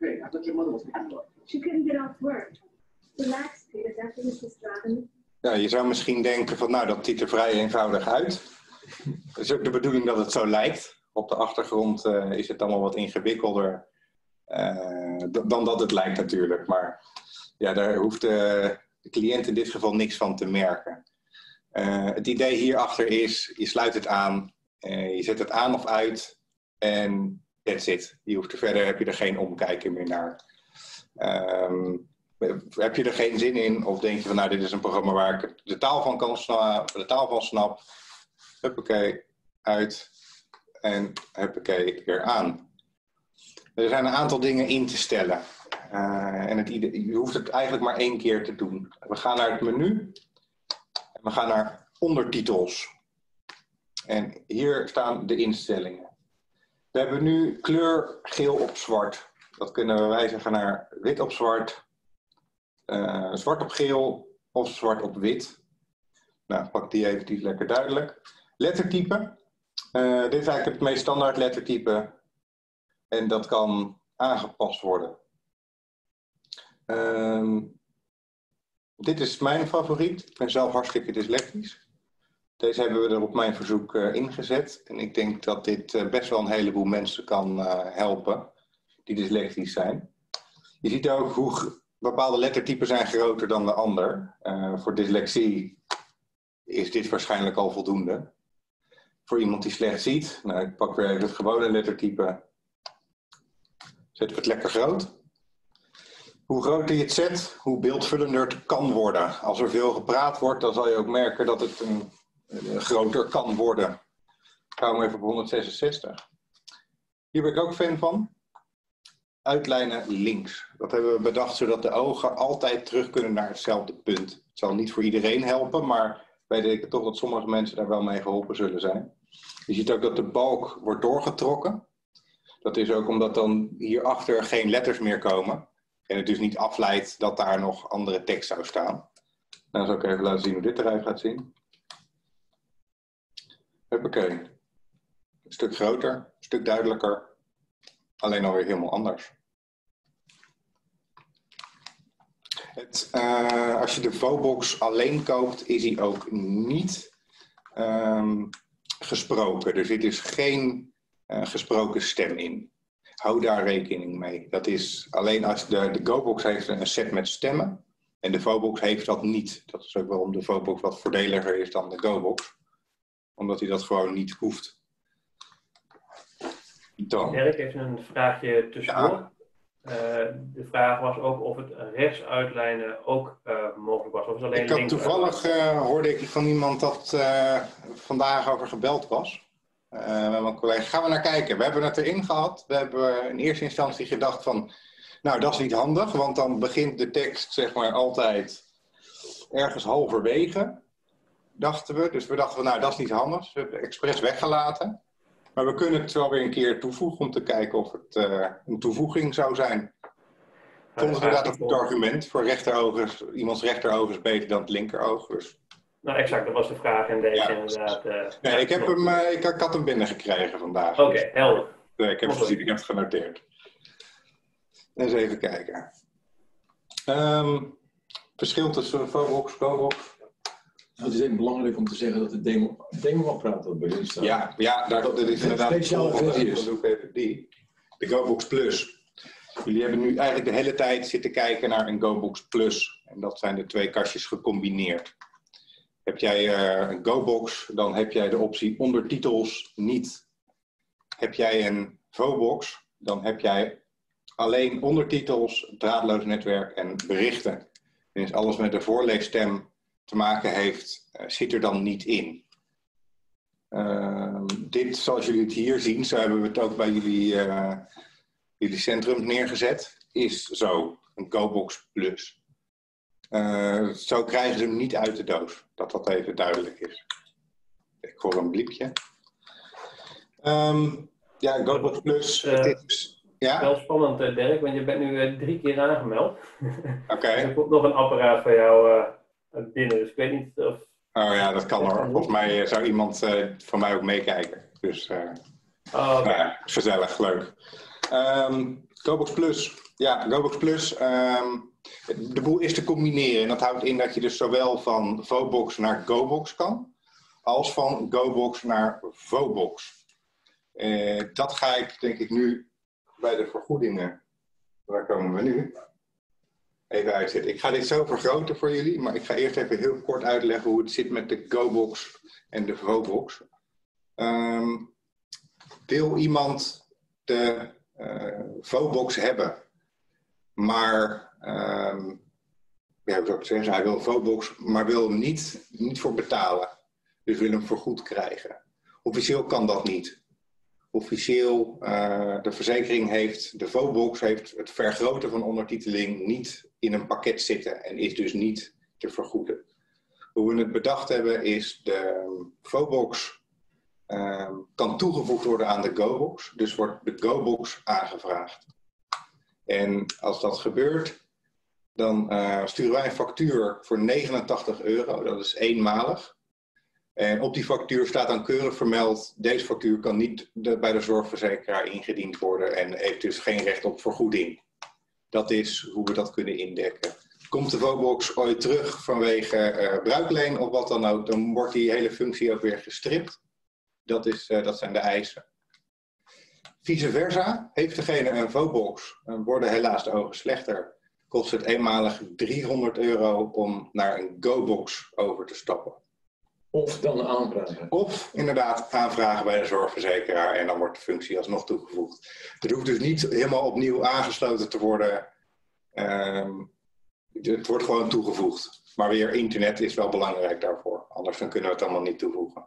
Hey, I thought your mother was behind She couldn't get off work. Relax, Peter. After Mrs. Draven. Ja, je zou misschien denken van nou, dat ziet er vrij eenvoudig uit. Het is ook de bedoeling dat het zo lijkt. Op de achtergrond uh, is het allemaal wat ingewikkelder uh, dan dat het lijkt natuurlijk. Maar ja, daar hoeft de, de cliënt in dit geval niks van te merken. Het idee hierachter is, je sluit het aan, je zet het aan of uit en that's it. Je hoeft er verder, heb je er geen omkijken meer naar. Um, heb je er geen zin in of denk je van nou dit is een programma waar ik de taal van kan de taal van snap. Huppakee, uit, en huppakee, weer aan. Er zijn een aantal dingen in te stellen. Uh, en het, je hoeft het eigenlijk maar één keer te doen. We gaan naar het menu. En we gaan naar ondertitels. En hier staan de instellingen. We hebben nu kleur geel op zwart. Dat kunnen we wijzigen naar wit op zwart, uh, zwart op geel of zwart op wit. Nou, pak die eventjes lekker duidelijk. Lettertype. Uh, dit is eigenlijk het meest standaard lettertype en dat kan aangepast worden. Uh, dit is mijn favoriet. Ik ben zelf hartstikke dyslectisch. Deze hebben we er op mijn verzoek uh, ingezet. En ik denk dat dit uh, best wel een heleboel mensen kan helpen die dyslectisch zijn. Je ziet ook hoe bepaalde lettertypen zijn groter dan de ander. voor dyslexie is dit waarschijnlijk al voldoende voor iemand die slecht ziet. Nou, ik pak weer even het gewone lettertype. Zetten we het lekker groot. Hoe groter je het zet, hoe beeldvullender het kan worden. Als er veel gepraat wordt, dan zal je ook merken dat het een, een groter kan worden. Ik hou hem even op 166. Hier ben ik ook fan van. Uitlijnen links. Dat hebben we bedacht zodat de ogen altijd terug kunnen naar hetzelfde punt. Het zal niet voor iedereen helpen, maar wij denken toch dat sommige mensen daar wel mee geholpen zullen zijn. Je ziet ook dat de balk wordt doorgetrokken. Dat is ook omdat dan hierachter geen letters meer komen. En het dus niet afleidt dat daar nog andere tekst zou staan. Nou, zal ik even laten zien hoe dit eruit gaat zien. Huppakee. Een stuk groter, een stuk duidelijker. Alleen alweer helemaal anders. Het, uh, als je de Vobox alleen koopt, is hij ook niet um, gesproken. Er zit dus geen uh, gesproken stem in. Hou daar rekening mee. Dat is alleen als de, de GoBox heeft een set met stemmen. En de Vobox heeft dat niet. Dat is ook waarom de Vobox wat voordeliger is dan de GoBox. Omdat hij dat gewoon niet hoeft. Dan. Erik, even een vraagje tussendoor. Ja. Eh, de vraag was ook of het rechts uitlijnen ook eh, mogelijk was. Of het alleen Ik had toevallig eh, hoorde ik van iemand dat vandaag over gebeld was. Met mijn collega. Gaan we naar kijken. We hebben het erin gehad. We hebben in eerste instantie gedacht van, nou dat is niet handig, want dan begint de tekst zeg maar altijd ergens halverwege, dachten we. Dus we dachten van, nou dat is niet handig. Dus we hebben het expres weggelaten. Maar we kunnen het wel weer een keer toevoegen om te kijken of het eh, een toevoeging zou zijn. Ik vond het inderdaad een goed argument. Voor rechteroog iemands rechteroog is beter dan het linkeroog. Dus. Nou, exact, dat was de vraag in deze inderdaad. eh, Nee, ik, heb hem, eh, ik, ik had hem binnengekregen vandaag. Oké, helder. Nee, ik heb het gezien, ik heb het genoteerd. Eens even kijken. Ehm, verschil tussen Vobox en Nou, het is even belangrijk om te zeggen dat de demo, demo-apparaat dat erin staat. Ja, ja daar, dat is Een inderdaad speciale de volgende. versie is. Dan die. De GoBox Plus. Jullie hebben nu eigenlijk de hele tijd zitten kijken naar een GoBox Plus. En dat zijn de twee kastjes gecombineerd. Heb jij eh, een GoBox, dan heb jij de optie ondertitels niet. Heb jij een VoBox, dan heb jij alleen ondertitels, draadloos netwerk en berichten. Dus alles met de voorleesstem te maken heeft, eh, zit er dan niet in. Ehm, dit, zoals jullie het hier zien, zo hebben we het ook bij jullie, eh, jullie centrum neergezet, is zo, een GoBox Plus. Eh, zo krijgen ze hem niet uit de doos, dat dat even duidelijk is. Ik hoor een bliepje. Ehm, ja, GoBox Plus, het is... Ja? Wel spannend, Dirk, want je bent nu drie keer aangemeld. Oké. er komt nog een apparaat van jou binnen, dus ik weet niet of... Oh ja, dat kan hoor. Volgens mij eh, zou iemand eh, van mij ook meekijken. Dus eh Oh, nou ja, gezellig, leuk. Ehm GoBox Plus. Ja, GoBox Plus. ehm, de boel is te combineren. En dat houdt in dat je dus zowel van Vobox naar GoBox kan, als van GoBox naar Vobox. Dat ga ik denk ik nu bij de vergoedingen. Waar komen we nu? Even uitzetten. Ik ga dit zo vergroten voor jullie, maar ik ga eerst even heel kort uitleggen hoe het zit met de GoBox en de Vobox. Ehm, wil iemand de eh Vobox hebben, maar ehm, ja, zou ik het zeggen? Hij wil Vobox, maar wil hem niet, niet voor betalen. Dus wil hem vergoed krijgen. Officieel kan dat niet. Officieel, eh, de verzekering heeft, de Vobox heeft het vergroten van ondertiteling niet in een pakket zitten en is dus niet te vergoeden. Hoe we het bedacht hebben is de Vobox ehm, kan toegevoegd worden aan de GoBox. Dus wordt de GoBox aangevraagd. En als dat gebeurt, dan eh, sturen wij een factuur voor 89 euro. Dat is eenmalig. En op die factuur staat dan keurig vermeld: deze factuur kan niet bij de zorgverzekeraar ingediend worden en heeft dus geen recht op vergoeding. Dat is hoe we dat kunnen indekken. Komt de Vobox ooit terug vanwege eh, bruikleen of wat dan ook, dan wordt die hele functie ook weer gestript. Dat, is, eh, dat zijn de eisen. Vice versa, heeft degene een Vobox, dan worden helaas de ogen slechter. Kost het eenmalig 300 euro om naar een GoBox over te stappen. Of dan aanvragen. Of inderdaad aanvragen bij de zorgverzekeraar en dan wordt de functie alsnog toegevoegd. Het hoeft dus niet helemaal opnieuw aangesloten te worden. Ehm, het wordt gewoon toegevoegd. Maar weer internet is wel belangrijk daarvoor. Anders kunnen we het allemaal niet toevoegen.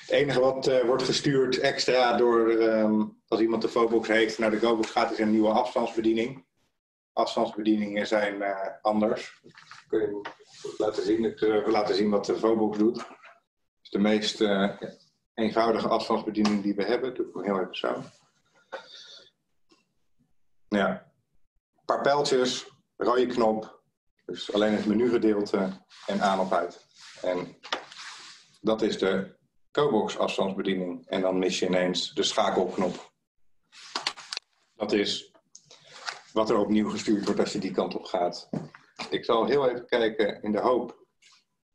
Het enige wat eh, wordt gestuurd extra door, ehm, als iemand de Vobox heeft, naar de GoBox gaat, is een nieuwe afstandsbediening. Afstandsbedieningen zijn eh, anders. Kun je laten zien, ik uh, laten zien wat de Vobox doet. De meest eh, eenvoudige afstandsbediening die we hebben. Doe ik hem heel even zo. Ja. Een paar pijltjes, rode knop. Dus alleen het menugedeelte en aan of uit. En dat is de Cobox afstandsbediening. En dan mis je ineens de schakelknop. Dat is wat er opnieuw gestuurd wordt als je die kant op gaat. Ik zal heel even kijken in de hoop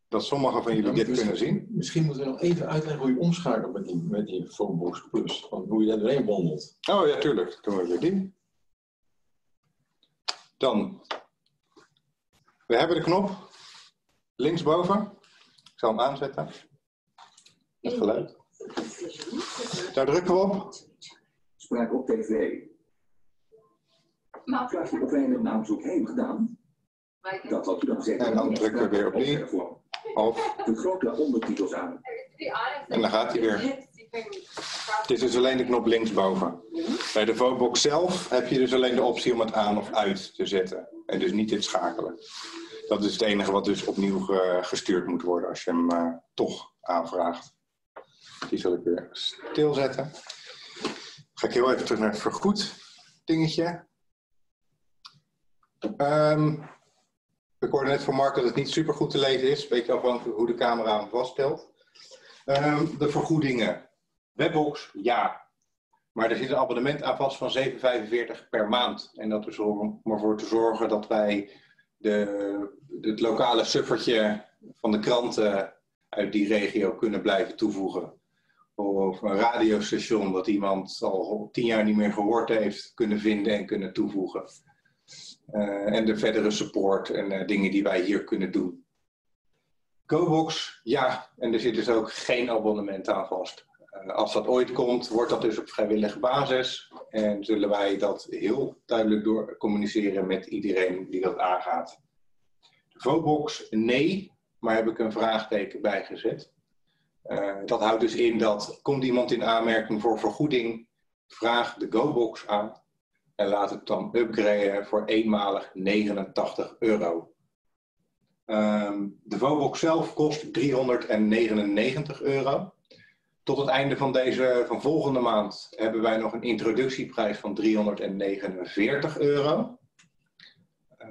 dat sommigen van jullie dit kunnen zien. Misschien moeten we nog even uitleggen hoe je omschakelt met die, met die Phonebox Plus. Van hoe je daar doorheen wandelt. Oh ja, tuurlijk. Doen we weer die. Dan. We hebben de knop linksboven. Ik zal hem aanzetten. Het geluid. Daar drukken we op. Spraak op tv. Vraag je of wij een naamzoek heeft gedaan? Dat had u dan gezegd. En dan drukken we weer op die. Of. De grote ondertitels aan. En dan gaat hij weer. Het is dus alleen de knop linksboven. Bij de Vobox zelf heb je dus alleen de optie om het aan of uit te zetten. En dus niet dit schakelen. Dat is het enige wat dus opnieuw ge- gestuurd moet worden als je hem eh, toch aanvraagt. Die zal ik weer stilzetten. Ga ik heel even terug naar het vergoed dingetje. Ehm, ik hoorde net van Mark dat het niet super goed te lezen is. Beetje afhankelijk hoe de camera hem vaststelt. Ehm, de vergoedingen. Webbox, ja. Maar er zit een abonnement aan vast van 7,45 per maand. En dat is om ervoor te zorgen dat wij de, het lokale suffertje van de kranten uit die regio kunnen blijven toevoegen. Of een radiostation dat iemand al tien jaar niet meer gehoord heeft kunnen vinden en kunnen toevoegen. Eh, en de verdere support en eh, dingen die wij hier kunnen doen. GoBox, ja, en er zit dus ook geen abonnement aan vast. Eh, als dat ooit komt, wordt dat dus op vrijwillige basis. En zullen wij dat heel duidelijk door communiceren met iedereen die dat aangaat. De Vobox, nee, maar heb ik een vraagteken bij gezet. Eh, dat houdt dus in dat, komt iemand in aanmerking voor vergoeding, vraag de GoBox aan en laat het dan upgraden voor eenmalig 89 euro. Ehm, de Vobox zelf kost 399 euro. Tot het einde van, deze, van volgende maand hebben wij nog een introductieprijs van 349 euro. Eh,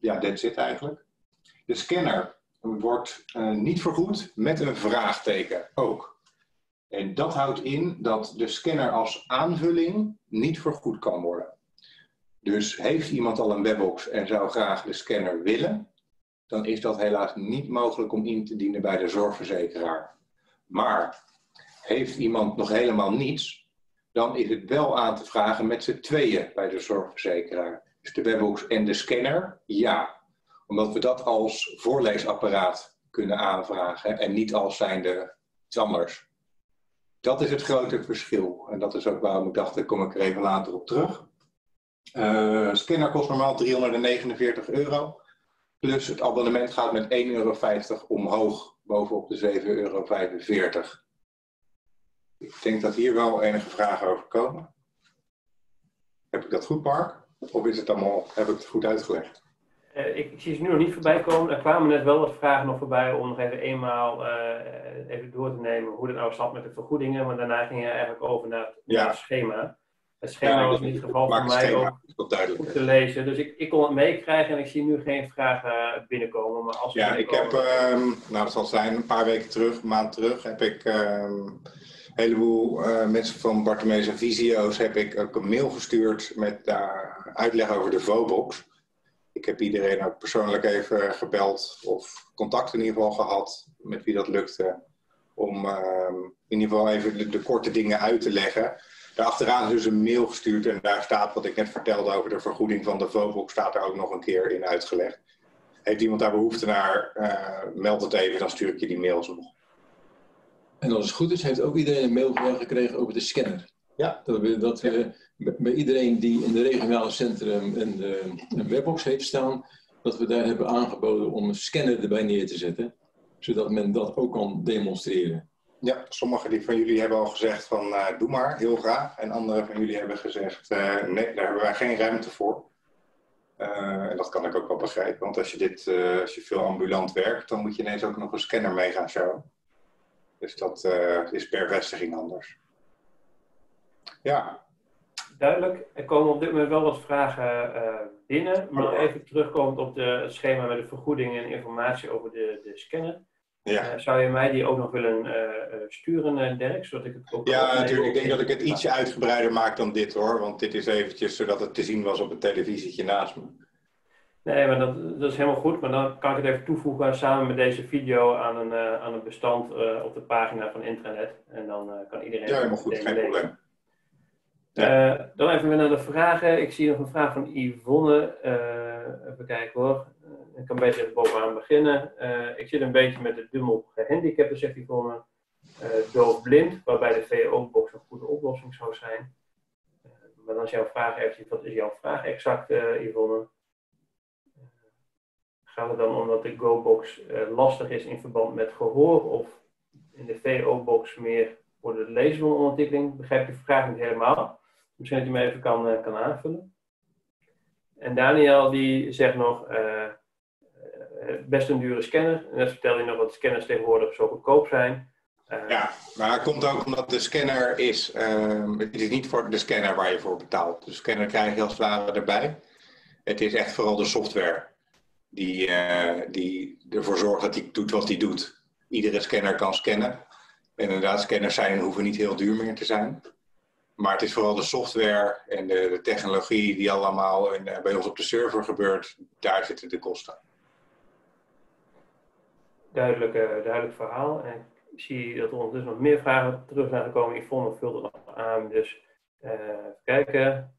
ja, that's it eigenlijk. De scanner wordt eh, niet vergoed met een vraagteken ook. En dat houdt in dat de scanner als aanvulling niet vergoed kan worden. Dus heeft iemand al een webbox en zou graag de scanner willen, dan is dat helaas niet mogelijk om in te dienen bij de zorgverzekeraar. Maar heeft iemand nog helemaal niets, dan is het wel aan te vragen met z'n tweeën bij de zorgverzekeraar. Dus de webbox en de scanner, ja. Omdat we dat als voorleesapparaat kunnen aanvragen en niet als zijnde iets anders. Dat is het grote verschil. En dat is ook waarom ik dacht, daar kom ik er even later op terug. Uh, scanner kost normaal 349 euro. Plus het abonnement gaat met 1,50 euro omhoog bovenop de 7,45 euro. Ik denk dat hier wel enige vragen over komen. Heb ik dat goed, Mark? Of is het allemaal, heb ik het goed uitgelegd? Uh, ik, ik, zie ze nu nog niet voorbij komen. Er kwamen net wel wat vragen nog voorbij om nog even eenmaal uh, even door te nemen hoe het nou zat met de vergoedingen. Maar daarna ging je eigenlijk over naar het, ja. naar het schema. Het schema was in ieder geval voor mij ook goed te lezen. Dus ik, ik kon het meekrijgen en ik zie nu geen vragen binnenkomen. Maar als ja, ik heb, um, nou dat zal zijn, een paar weken terug, een maand terug, heb ik um, een heleboel uh, mensen van Bartemees en Visio's heb ik ook een mail gestuurd met daar uh, uitleg over de Vobox. Ik heb iedereen ook persoonlijk even gebeld of contact in ieder geval gehad met wie dat lukte. Om uh, in ieder geval even de, de, korte dingen uit te leggen. Daarachteraan is dus een mail gestuurd en daar staat wat ik net vertelde over de vergoeding van de Vobox, staat er ook nog een keer in uitgelegd. Heeft iemand daar behoefte naar, uh, meld het even, dan stuur ik je die mails nog. En als het goed is, heeft ook iedereen een mail gekregen over de scanner. Ja. Dat we, dat we bij iedereen die in de regionale centrum een, een webbox heeft staan, dat we daar hebben aangeboden om een scanner erbij neer te zetten, zodat men dat ook kan demonstreren. Ja, sommigen die van jullie hebben al gezegd van uh, doe maar, heel graag. En anderen van jullie hebben gezegd uh, nee, daar hebben wij geen ruimte voor. Uh, en dat kan ik ook wel begrijpen, want als je, dit, als je veel ambulant werkt, dan moet je ineens ook nog een scanner mee gaan showen. Dus dat is per vestiging anders. Ja. Duidelijk. Er komen op dit moment wel wat vragen binnen. Maar even terugkomend op de, het schema met de vergoeding en informatie over de, de scanner. Ja. Uh, zou je mij die ook nog willen uh, sturen, Dirk? Zodat ik het ook ja, natuurlijk. Ik denk dat ik het ietsje uitgebreider maak dan dit hoor. Want dit is eventjes zodat het te zien was op het televisietje naast me. Nee, maar dat, dat is helemaal goed. Maar dan kan ik het even toevoegen samen met deze video aan een, aan een bestand op de pagina van intranet. En dan kan iedereen... Ja, helemaal goed. Geen lezen. probleem. Ja. Dan even weer naar de vragen. Ik zie nog een vraag van Yvonne. Even kijken hoor. Uh, ik kan beter even bovenaan beginnen. ik zit een beetje met de dubbel gehandicapten, zegt Yvonne. doofblind, waarbij de VO-box een goede oplossing zou zijn. maar dan is jouw vraag wat is jouw vraag exact, uh, Yvonne? Gaat het dan om dat de Go-box lastig is in verband met gehoor of in de VO-box meer voor de leesbronontwikkeling? Begrijp je de vraag niet helemaal? Misschien dat je me even kan, kan aanvullen. En Daniel die zegt nog, best een dure scanner. En net vertelde je nog dat scanners tegenwoordig zo goedkoop zijn. Uh, ja, maar het komt ook omdat de scanner is, uh, het is niet voor de scanner waar je voor betaalt. De scanner krijg je als ware erbij. Het is echt vooral de software die, uh, die ervoor zorgt dat hij doet wat hij doet. Iedere scanner kan scannen. En inderdaad, scanners zijn hoeven niet heel duur meer te zijn. Maar het is vooral de software en de, de technologie die allemaal in, bij ons op de server gebeurt. Daar zitten de kosten. Duidelijk, duidelijk verhaal. En ik zie dat er ondertussen nog meer vragen terug zijn gekomen. Yvonne vulde nog aan. Dus uh, kijken.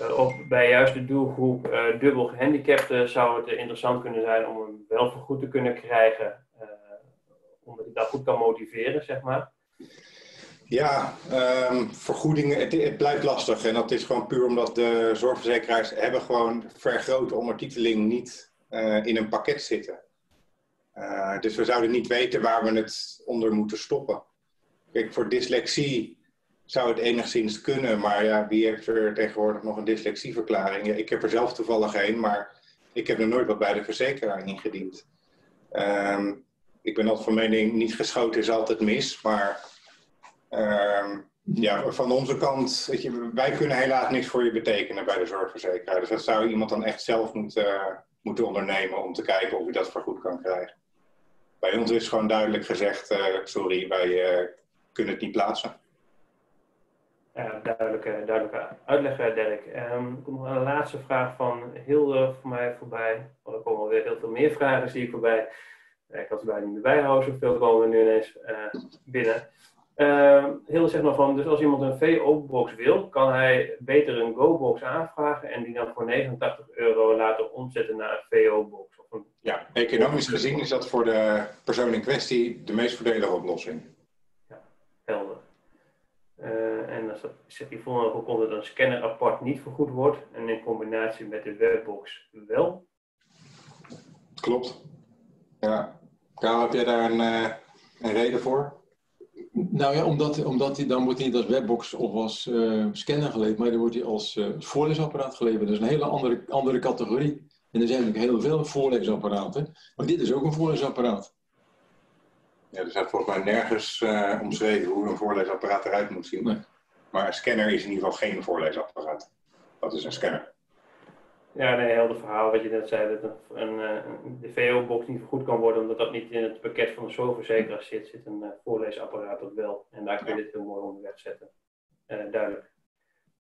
Uh, of bij juist de doelgroep uh, dubbel gehandicapten zou het interessant kunnen zijn om hem wel vergoed te kunnen krijgen. omdat hij dat goed kan motiveren, zeg maar. Ja, um, vergoedingen, het, het, blijft lastig. En dat is gewoon puur omdat de zorgverzekeraars hebben gewoon vergrote ondertiteling niet in een pakket zitten. Uh, dus we zouden niet weten waar we het onder moeten stoppen. Kijk, voor dyslexie zou het enigszins kunnen, maar ja, wie heeft er tegenwoordig nog een dyslexieverklaring? Ja, ik heb er zelf toevallig een, maar ik heb nog nooit wat bij de verzekeraar ingediend. Um, ik ben altijd van mening, niet geschoten is altijd mis, maar um, ja, van onze kant, weet je, wij kunnen helaas niks voor je betekenen bij de zorgverzekeraar. Dus dat zou iemand dan echt zelf moeten, moeten ondernemen om te kijken of je dat vergoed kan krijgen bij ons is gewoon duidelijk gezegd, uh, sorry, wij uh, kunnen het niet plaatsen. Ja, duidelijke, duidelijke uitleg, eh, Dirk. Um, er komt nog een laatste vraag van Hilde voor mij voorbij. Want er komen alweer heel veel meer vragen, zie ik voorbij. Ik had ze bijna niet meer bijhouden, zoveel komen er nu ineens binnen. Uh, Hilde zegt nog van, dus als iemand een VO-box wil, kan hij beter een Go-box aanvragen en die dan voor 89 euro laten omzetten naar een VO-box. Ja, economisch gezien is dat voor de persoon in kwestie de meest voordelige oplossing. Ja, helder. Uh, en als dat, zegt Yvonne ook onder een scanner apart niet vergoed wordt en in combinatie met de webbox wel. Klopt. Ja. Karel, heb jij daar een, uh, een reden voor? Nou ja, omdat, omdat hij, dan wordt hij niet als webbox of als uh, scanner geleverd, maar dan wordt hij als uh, voorleesapparaat geleverd. Dat is een hele andere, andere categorie. En er zijn natuurlijk heel veel voorleesapparaten, maar dit is ook een voorleesapparaat. Ja, er staat volgens mij nergens uh, omschreven hoe een voorleesapparaat eruit moet zien. Nee. Maar een scanner is in ieder geval geen voorleesapparaat. Dat is een scanner. Ja, nee, heel het verhaal wat je net zei, dat een, een, de VO-box niet vergoed kan worden omdat dat niet in het pakket van de zorgverzekeraar zit, zit een uh, voorleesapparaat dat wel. En daar kun je ja. dit heel mooi onder wegzetten. Uh, duidelijk.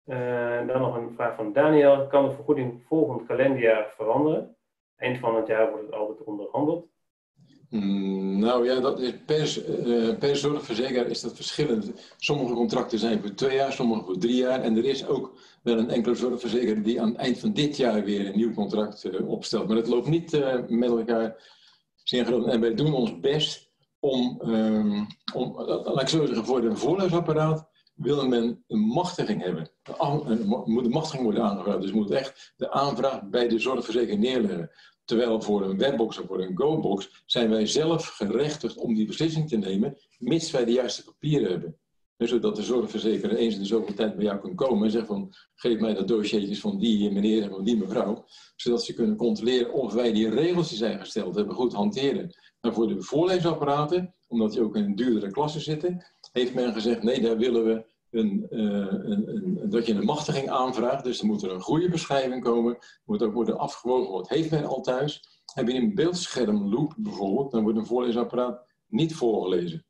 Uh, dan nog een vraag van Daniel. Kan de vergoeding volgend kalenderjaar veranderen? Eind van het jaar wordt het altijd onderhandeld. Mm, nou ja, dat is per, zorgverzekeraar is dat verschillend. Sommige contracten zijn voor twee jaar, sommige voor drie jaar. En er is ook wel een enkele zorgverzekeraar die aan het eind van dit jaar weer een nieuw contract uh, opstelt. Maar het loopt niet met elkaar synchroon. En wij doen ons best om, um, om laat ik zo zeggen, voor een voorlesapparaat wil men een machtiging hebben. Moet de machtiging worden aangevraagd. Dus moet echt de aanvraag bij de zorgverzekering neerleggen. Terwijl voor een webbox of voor een go-box zijn wij zelf gerechtigd om die beslissing te nemen, mits wij de juiste papieren hebben. Dus zodat de zorgverzekeraar eens in de zoveel tijd bij jou kan komen en zegt van geef mij dat dossiertjes van die meneer en van die mevrouw. Zodat ze kunnen controleren of wij die regels die zijn gesteld hebben goed hanteren. Maar voor de voorleesapparaten, omdat die ook in een duurdere klasse zitten, heeft men gezegd, nee, daar willen we een, uh, een, een, dat je een machtiging aanvraagt. Dus er moet er een goede beschrijving komen. Moet ook worden afgewogen, wat heeft men al thuis. Heb je een beeldschermloop bijvoorbeeld, dan wordt een voorleesapparaat niet voorgelezen.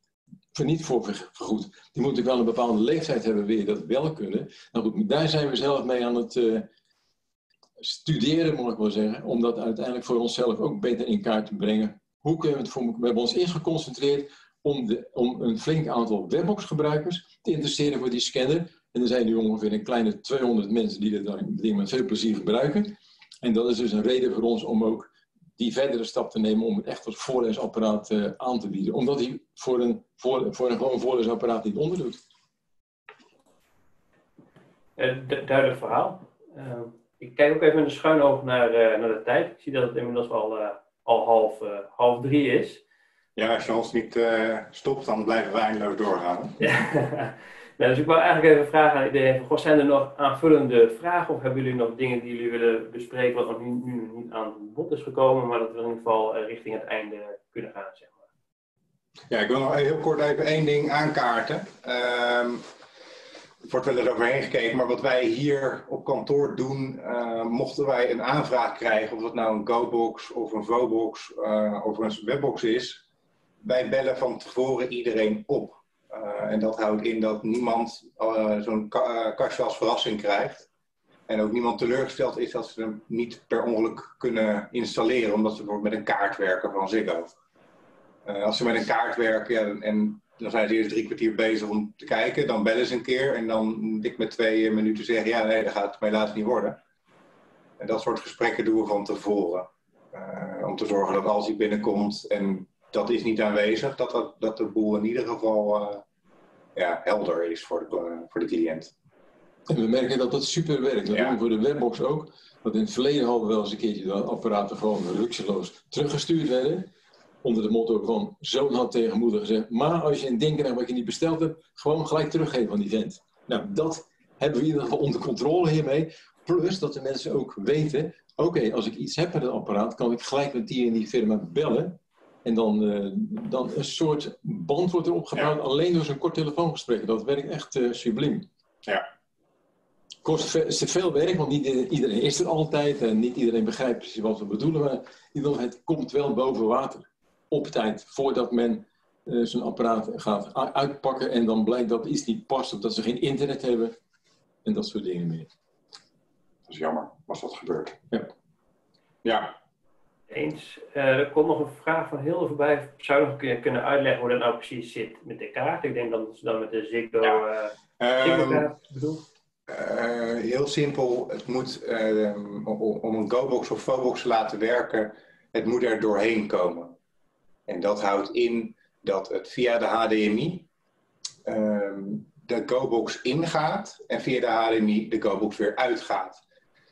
Voor niet voor vergoed. Die moet natuurlijk wel een bepaalde leeftijd hebben, wil je dat wel kunnen. Nou goed, daar zijn we zelf mee aan het uh, studeren, moet ik wel zeggen. Om dat uiteindelijk voor onszelf ook beter in kaart te brengen. Hoe kunnen we het We hebben ons eerst geconcentreerd om, een flink aantal webbox-gebruikers te interesseren voor die scanner. En er zijn nu ongeveer een kleine 200 mensen die dat ding met veel plezier gebruiken. En dat is dus een reden voor ons om ook die verdere stap te nemen om het echt als voorlesapparaat uh, aan te bieden. Omdat hij voor een, voor, voor een gewoon voorlesapparaat niet onderdoet. Eh, du- duidelijk verhaal. Eh, ik kijk ook even met een schuin oog naar, eh, naar de tijd. Ik zie dat het inmiddels al, eh, al half, eh, half drie is. Ja, als je ons niet eh, stopt, dan blijven we eindeloos doorgaan. nou, dus ik wil eigenlijk even vragen aan iedereen: goh, zijn er nog aanvullende vragen of hebben jullie nog dingen die jullie willen bespreken wat nog nu, nu niet aan bod is gekomen, maar dat we in ieder geval eh, richting het einde kunnen gaan? Zeg maar. Ja, ik wil nog heel kort even één ding aankaarten. Er wordt wel eens overheen gekeken, maar wat wij hier op kantoor doen, eh, mochten wij een aanvraag krijgen, of het nou een GoBox of een Vobox of een Webbox is, wij bellen van tevoren iedereen op. Eh, en dat houdt in dat niemand eh, zo'n ka- eh, kastje als verrassing krijgt. En ook niemand teleurgesteld is dat ze hem niet per ongeluk kunnen installeren, omdat ze bijvoorbeeld met een kaart werken van Ziggo. Eh, als ze met een kaart werken en dan zijn ze eerst drie kwartier bezig om te kijken, dan bellen ze een keer en dan moet ik met twee minuten zeggen, ja nee, dat gaat het helaas niet worden. En dat soort gesprekken doen we van tevoren. Om te zorgen dat als hij binnenkomt en dat is niet aanwezig, dat, dat, dat de boel in ieder geval eh, ja, helder is voor de, eh, voor de cliënt. En we merken dat dat super werkt. Dat Ja. doen we voor de webbox ook. Want in het verleden hadden we wel eens een keertje dat apparaten gewoon rukseloos teruggestuurd werden. Onder de motto van zoon had tegen moeder gezegd. Maar als je een ding krijgt wat je niet besteld hebt, gewoon gelijk teruggeven aan die vent. Nou, dat hebben we in ieder geval onder controle hiermee. Plus dat de mensen ook weten, oké, als ik iets heb met het apparaat, kan ik gelijk met die en die firma bellen. En dan, eh, dan een soort band wordt er opgebouwd, alleen door zo'n kort telefoongesprek. Dat werkt echt eh, subliem. Ja. Kost ve- veel werk, want niet iedereen is er altijd en niet iedereen begrijpt precies wat we bedoelen. Maar ieder het komt wel boven water. Op tijd, voordat men eh, zijn apparaat gaat uitpakken en dan blijkt dat iets niet past of dat ze geen internet hebben en dat soort dingen meer. Dat is jammer als dat gebeurt. Ja. Ja, Eens. Eh, er komt nog een vraag van Hilde voorbij. Zou je nog kun- kunnen uitleggen hoe dat nou precies zit met de kaart? Ik denk dat ze dan met de Ziggo, eh Ehm. Eh, heel simpel, het moet, eh, om, een GoBox of Vobox te laten werken, het moet er doorheen komen. En dat houdt in dat het via de HDMI ehm, de GoBox ingaat en via de HDMI de GoBox weer uitgaat.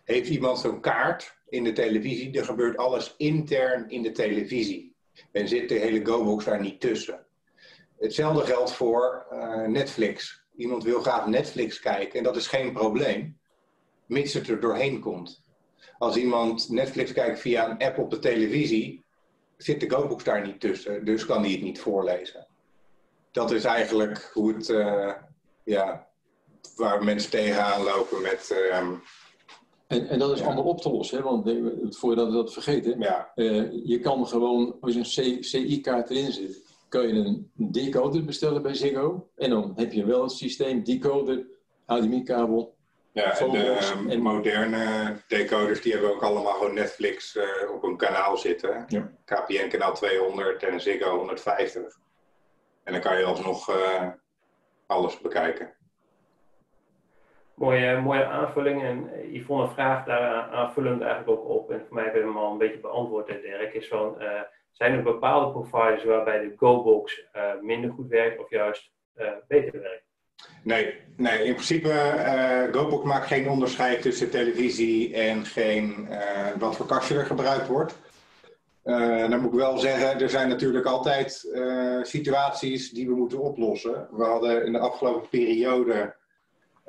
Heeft iemand zo'n kaart in de televisie, dan gebeurt alles intern in de televisie. En zit de hele GoBox daar niet tussen. Hetzelfde geldt voor eh, Netflix. Iemand wil graag Netflix kijken en dat is geen probleem, mits het er doorheen komt. Als iemand Netflix kijkt via een app op de televisie, zit de GoBox daar niet tussen, dus kan hij het niet voorlezen. Dat is eigenlijk hoe het, eh, ja, waar mensen tegenaan lopen met. ehm, En, en dat is allemaal op te lossen, hè? want voordat we dat vergeten, ja, eh, je kan gewoon, als je een CI-kaart erin zit, kan je een decoder bestellen bij Ziggo. En dan heb je wel het systeem decoder, HDMI-kabel. ja, en de en- moderne decoders die hebben ook allemaal gewoon Netflix eh, op een kanaal zitten. Ja. KPN kanaal 200 en Ziggo 150. En dan kan je alsnog eh, alles bekijken. Mooie, mooie aanvulling. En eh, Yvonne vraagt daar aanvullend eigenlijk ook op. En voor mij heb je hem al een beetje beantwoord, Dirk. Is van, eh, zijn er bepaalde providers waarbij de GoBox eh, minder goed werkt of juist beter werkt? Nee, nee in principe, GoBox maakt geen onderscheid tussen televisie en geen, wat voor kastje er gebruikt wordt. Dan moet ik wel zeggen, er zijn natuurlijk altijd situaties die we moeten oplossen. We hadden in de afgelopen periode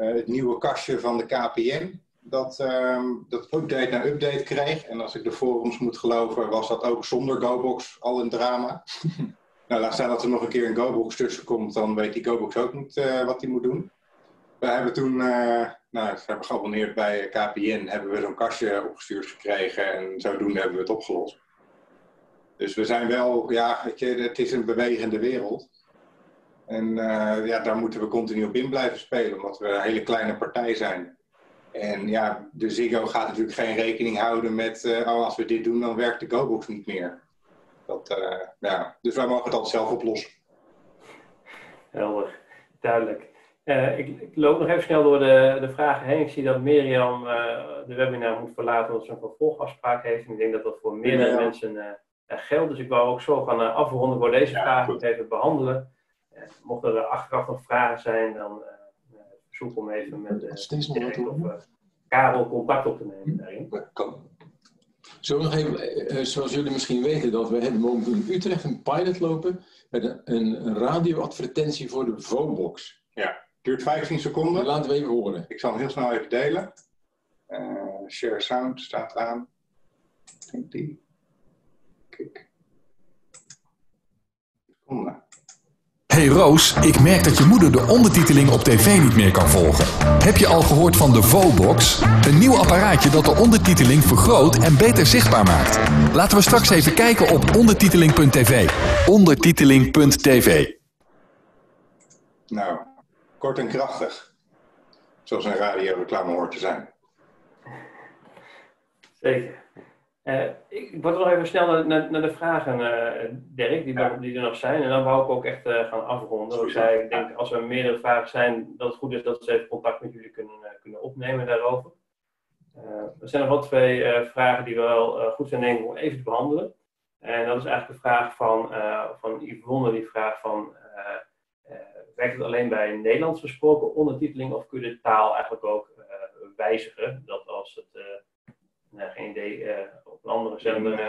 het nieuwe kastje van de KPN. Dat, ehm, dat update na update kreeg. En als ik de forums moet geloven, was dat ook zonder GoBox al een drama. Nou, laat staan dat er nog een keer een GoBox tussen komt, dan weet die GoBox ook niet eh, wat hij moet doen. We hebben toen, eh, nou, we hebben geabonneerd bij KPN, hebben we zo'n kastje opgestuurd gekregen en zodoende hebben we het opgelost. Dus we zijn wel, ja, het is een bewegende wereld. En eh, ja, daar moeten we continu op in blijven spelen, omdat we een hele kleine partij zijn. En ja, de Ziggo gaat natuurlijk geen rekening houden met, eh, oh, als we dit doen, dan werkt de GoBox niet meer. Dat, eh, ja. Dus wij mogen het altijd zelf oplossen. Helder, duidelijk. Ik, ik loop nog even snel door de, de vragen heen. Ik zie dat Mirjam de webinar moet verlaten omdat ze een vervolgafspraak heeft. En ik denk dat dat voor meerdere Ja. mensen eh, geldt. Dus ik wou ook zo gaan afronden voor deze Ja, goed. even behandelen. Eh, mochten er achteraf nog vragen zijn, dan eh, eh, verzoek om even met Dirk of eh, Karel contact op te nemen daarin. Kan. We nog even, eh, zoals jullie misschien weten, dat we hebben momenteel in Utrecht een pilot lopen met een, radioadvertentie voor de Vobox. Ja, duurt 15 seconden. Laten we even horen. Ik zal hem heel snel even delen. Eh, share sound staat aan. Ik denk die. Kijk. Seconde. Hey Roos, ik merk dat je moeder de ondertiteling op tv niet meer kan volgen. Heb je al gehoord van de Vobox? Een nieuw apparaatje dat de ondertiteling vergroot en beter zichtbaar maakt. Laten we straks even kijken op ondertiteling.tv. Ondertiteling.tv. Nou, kort en krachtig. Zoals een radioreclame hoort te zijn. Zeker. Eh, ik word nog even snel naar, naar, de vragen, eh, Dirk, die, er- die er nog zijn. En dan wou ik ook echt eh, gaan afronden. Ik zei, ik denk als er meerdere vragen zijn, dat het goed is dat ze even contact met jullie kunnen, kunnen opnemen daarover. Er zijn nog wel twee vragen die wel goed zijn denk ik om even te behandelen. En dat is eigenlijk de vraag van, van Yvonne, die vraagt van, werkt het alleen bij Nederlands gesproken ondertiteling of kun je de taal eigenlijk ook wijzigen? Dat als het, nou, geen idee, eh, op een andere zender...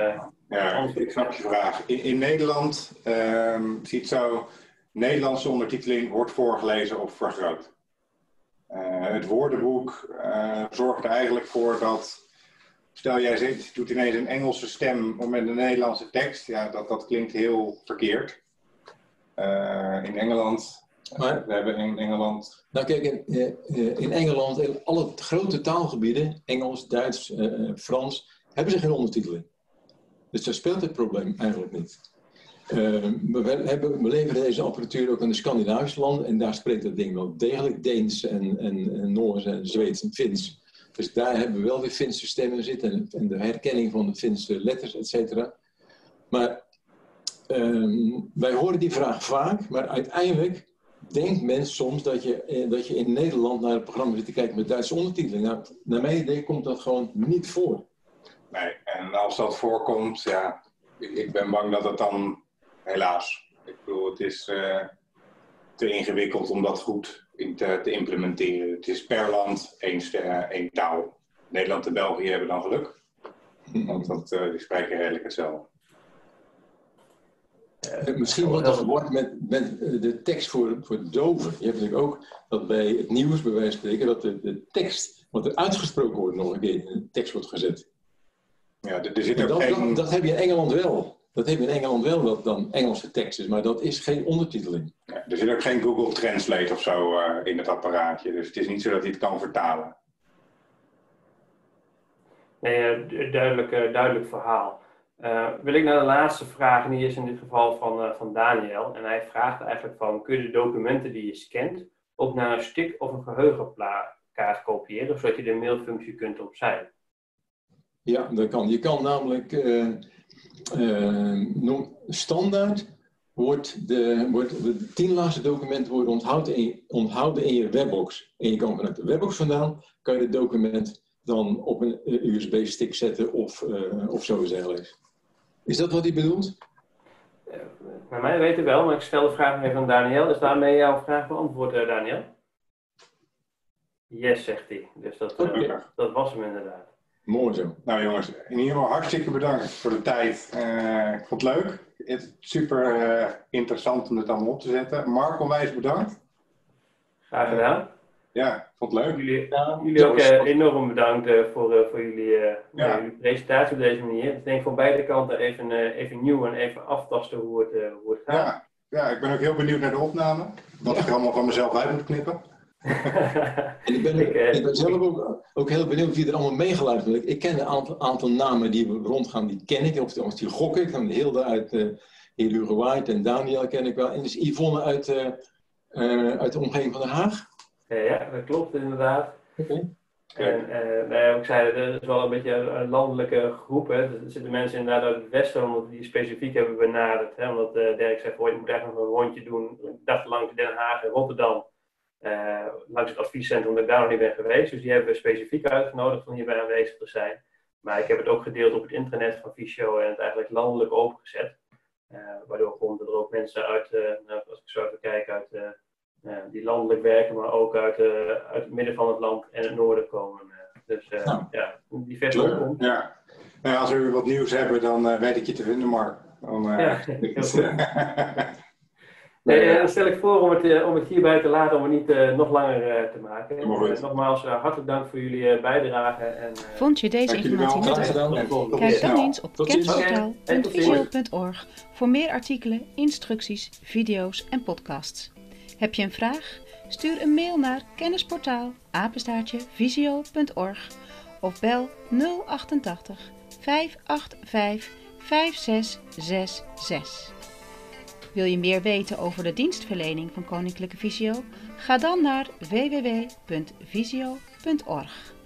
Ja, ik snap je vraag. In, in Nederland ehm ziet zo, Nederlandse ondertiteling wordt voorgelezen of vergroot. Eh, het woordenboek zorgt er eigenlijk voor dat, stel jij zit, doet ineens een Engelse stem met een Nederlandse tekst, ja, dat, dat klinkt heel verkeerd. In Engeland, Maar- we hebben in Engeland, Nou kijk, in, eh, in Engeland, in alle grote taalgebieden, Engels, Duits, eh, eh, Frans, hebben ze geen ondertiteling. Dus daar speelt het probleem eigenlijk niet. We, hebben, we leveren deze apparatuur ook aan de Scandinavische landen en daar spreekt dat ding wel degelijk Deens en, en, Noors en Zweeds en Fins. Dus daar hebben we wel weer Finse stemmen zitten en, en de herkenning van de Finse letters, et cetera. Maar ehm, wij horen die vraag vaak, maar uiteindelijk denkt men soms dat je, eh, dat je in Nederland naar het programma zit te kijken met Duitse ondertiteling. Nou, naar mijn idee komt dat gewoon niet voor. nee, en als dat voorkomt, ja, ik, ben bang dat het dan, helaas, ik bedoel, het is eh, te ingewikkeld om dat goed te, te implementeren. Het is per land één, één taal. Nederland en België hebben dan geluk, want dat, eh, die spreken redelijk hetzelfde. Eh, Misschien wordt dat verward met, met eh, de tekst voor, voor doven. Je hebt natuurlijk ook dat bij het nieuws, bij wijze van spreken, dat de, de tekst, wat er uitgesproken wordt, nog een keer in de tekst wordt gezet. Ja, er, er zit ook dat, geen... dat, dat heb je in Engeland wel. Dat heb je in Engeland wel, dat dan Engelse tekst is, maar dat is geen ondertiteling. Ja, er zit ook geen Google Translate of zo eh, in het apparaatje. Dus het is niet zo dat hij het kan vertalen. Nee, du- duidelijk, eh, duidelijk verhaal. Eh, wil ik naar de laatste vraag, en die is in dit geval van, eh, van Daniel. En hij vraagt eigenlijk van, kun je de documenten die je scant ook naar een stick of een geheugenkaart kopiëren, zodat je de mailfunctie kunt opzij? Ja, dat kan. Je kan namelijk eh, standaard wordt de, wordt de tien laatste documenten worden onthouden in, onthouden in je webbox. En je kan vanuit de webbox vandaan, kan je het document dan op een USB-stick zetten of, eh of zo dergelijks. Is dat wat hij bedoelt? Naar mij weten wel, maar ik stel de vraag even aan Daniel. Is daarmee jouw vraag beantwoord, eh, Daniel? Yes, zegt hij. Dus dat, eh, dat was hem inderdaad. Mooi zo. Nou jongens, in ieder geval hartstikke bedankt voor de tijd. Eh, ik vond het leuk. Het super eh, interessant om dit allemaal op te zetten. Mark, onwijs bedankt. Graag gedaan. Ja, ik vond het leuk. Jullie, jullie ook eh, enorm bedankt eh, voor, eh, voor jullie, eh, Ja. jullie presentatie op deze manier. Ik denk van beide kanten even, even nieuw en even aftasten hoe het, eh, hoe het gaat. Ja, ja, ik ben ook heel benieuwd naar de opname. Wat ik allemaal van mezelf uit moet knippen. En ik ben, Ik, ik ben zelf ook, ook heel benieuwd wie er allemaal meegeluisterd heeft. Ik ken een aantal, aantal namen die rondgaan, die ken ik. Of, of die gok ik. Dan Hilde uit uh, hier Uruguay en Daniel ken ik wel. En dus Yvonne uit, uh, uh, uit de omgeving van Den Haag. Ja, dat klopt inderdaad. Okay. En uh, nou ja, ik zei, het is wel een beetje een landelijke groep. Hè. Er zitten mensen inderdaad uit het westen, omdat die specifiek hebben benaderd. Hè. Omdat uh, Dirk zei, je moet echt nog een rondje doen. Ik dacht langs Den Haag en Rotterdam. Uh, langs het adviescentrum dat ik daar nog niet ben geweest. Dus die hebben we specifiek uitgenodigd om hierbij aanwezig te zijn. Maar ik heb het ook gedeeld op het internet van Visio en het eigenlijk landelijk opengezet. Waardoor konden er ook mensen uit, nou, als ik zo even kijk, uit die landelijk werken, maar ook uit, uit het midden van het land en het noorden komen. dus Nou. ja, divers Leuk. opkomst. Ja. Nou, als we wat nieuws hebben, dan eh, weet ik je te vinden, Mark. Dan, eh, Ja, heel goed. Nee, eh, dan stel ik voor om het, eh, om het hierbij te laten, om het niet eh, nog langer eh, te maken. Eh, nogmaals, eh, hartelijk dank voor jullie eh, bijdrage. En, eh, Vond je deze informatie nuttig? Kijk dan eens op kennisportaal.visio.org voor meer artikelen, instructies, video's en podcasts. Heb je een vraag? Stuur een mail naar kennisportaal apenstaartje visio.org of bel 088 585 5666. Wil je meer weten over de dienstverlening van Koninklijke Visio? Ga dan naar www.visio.org.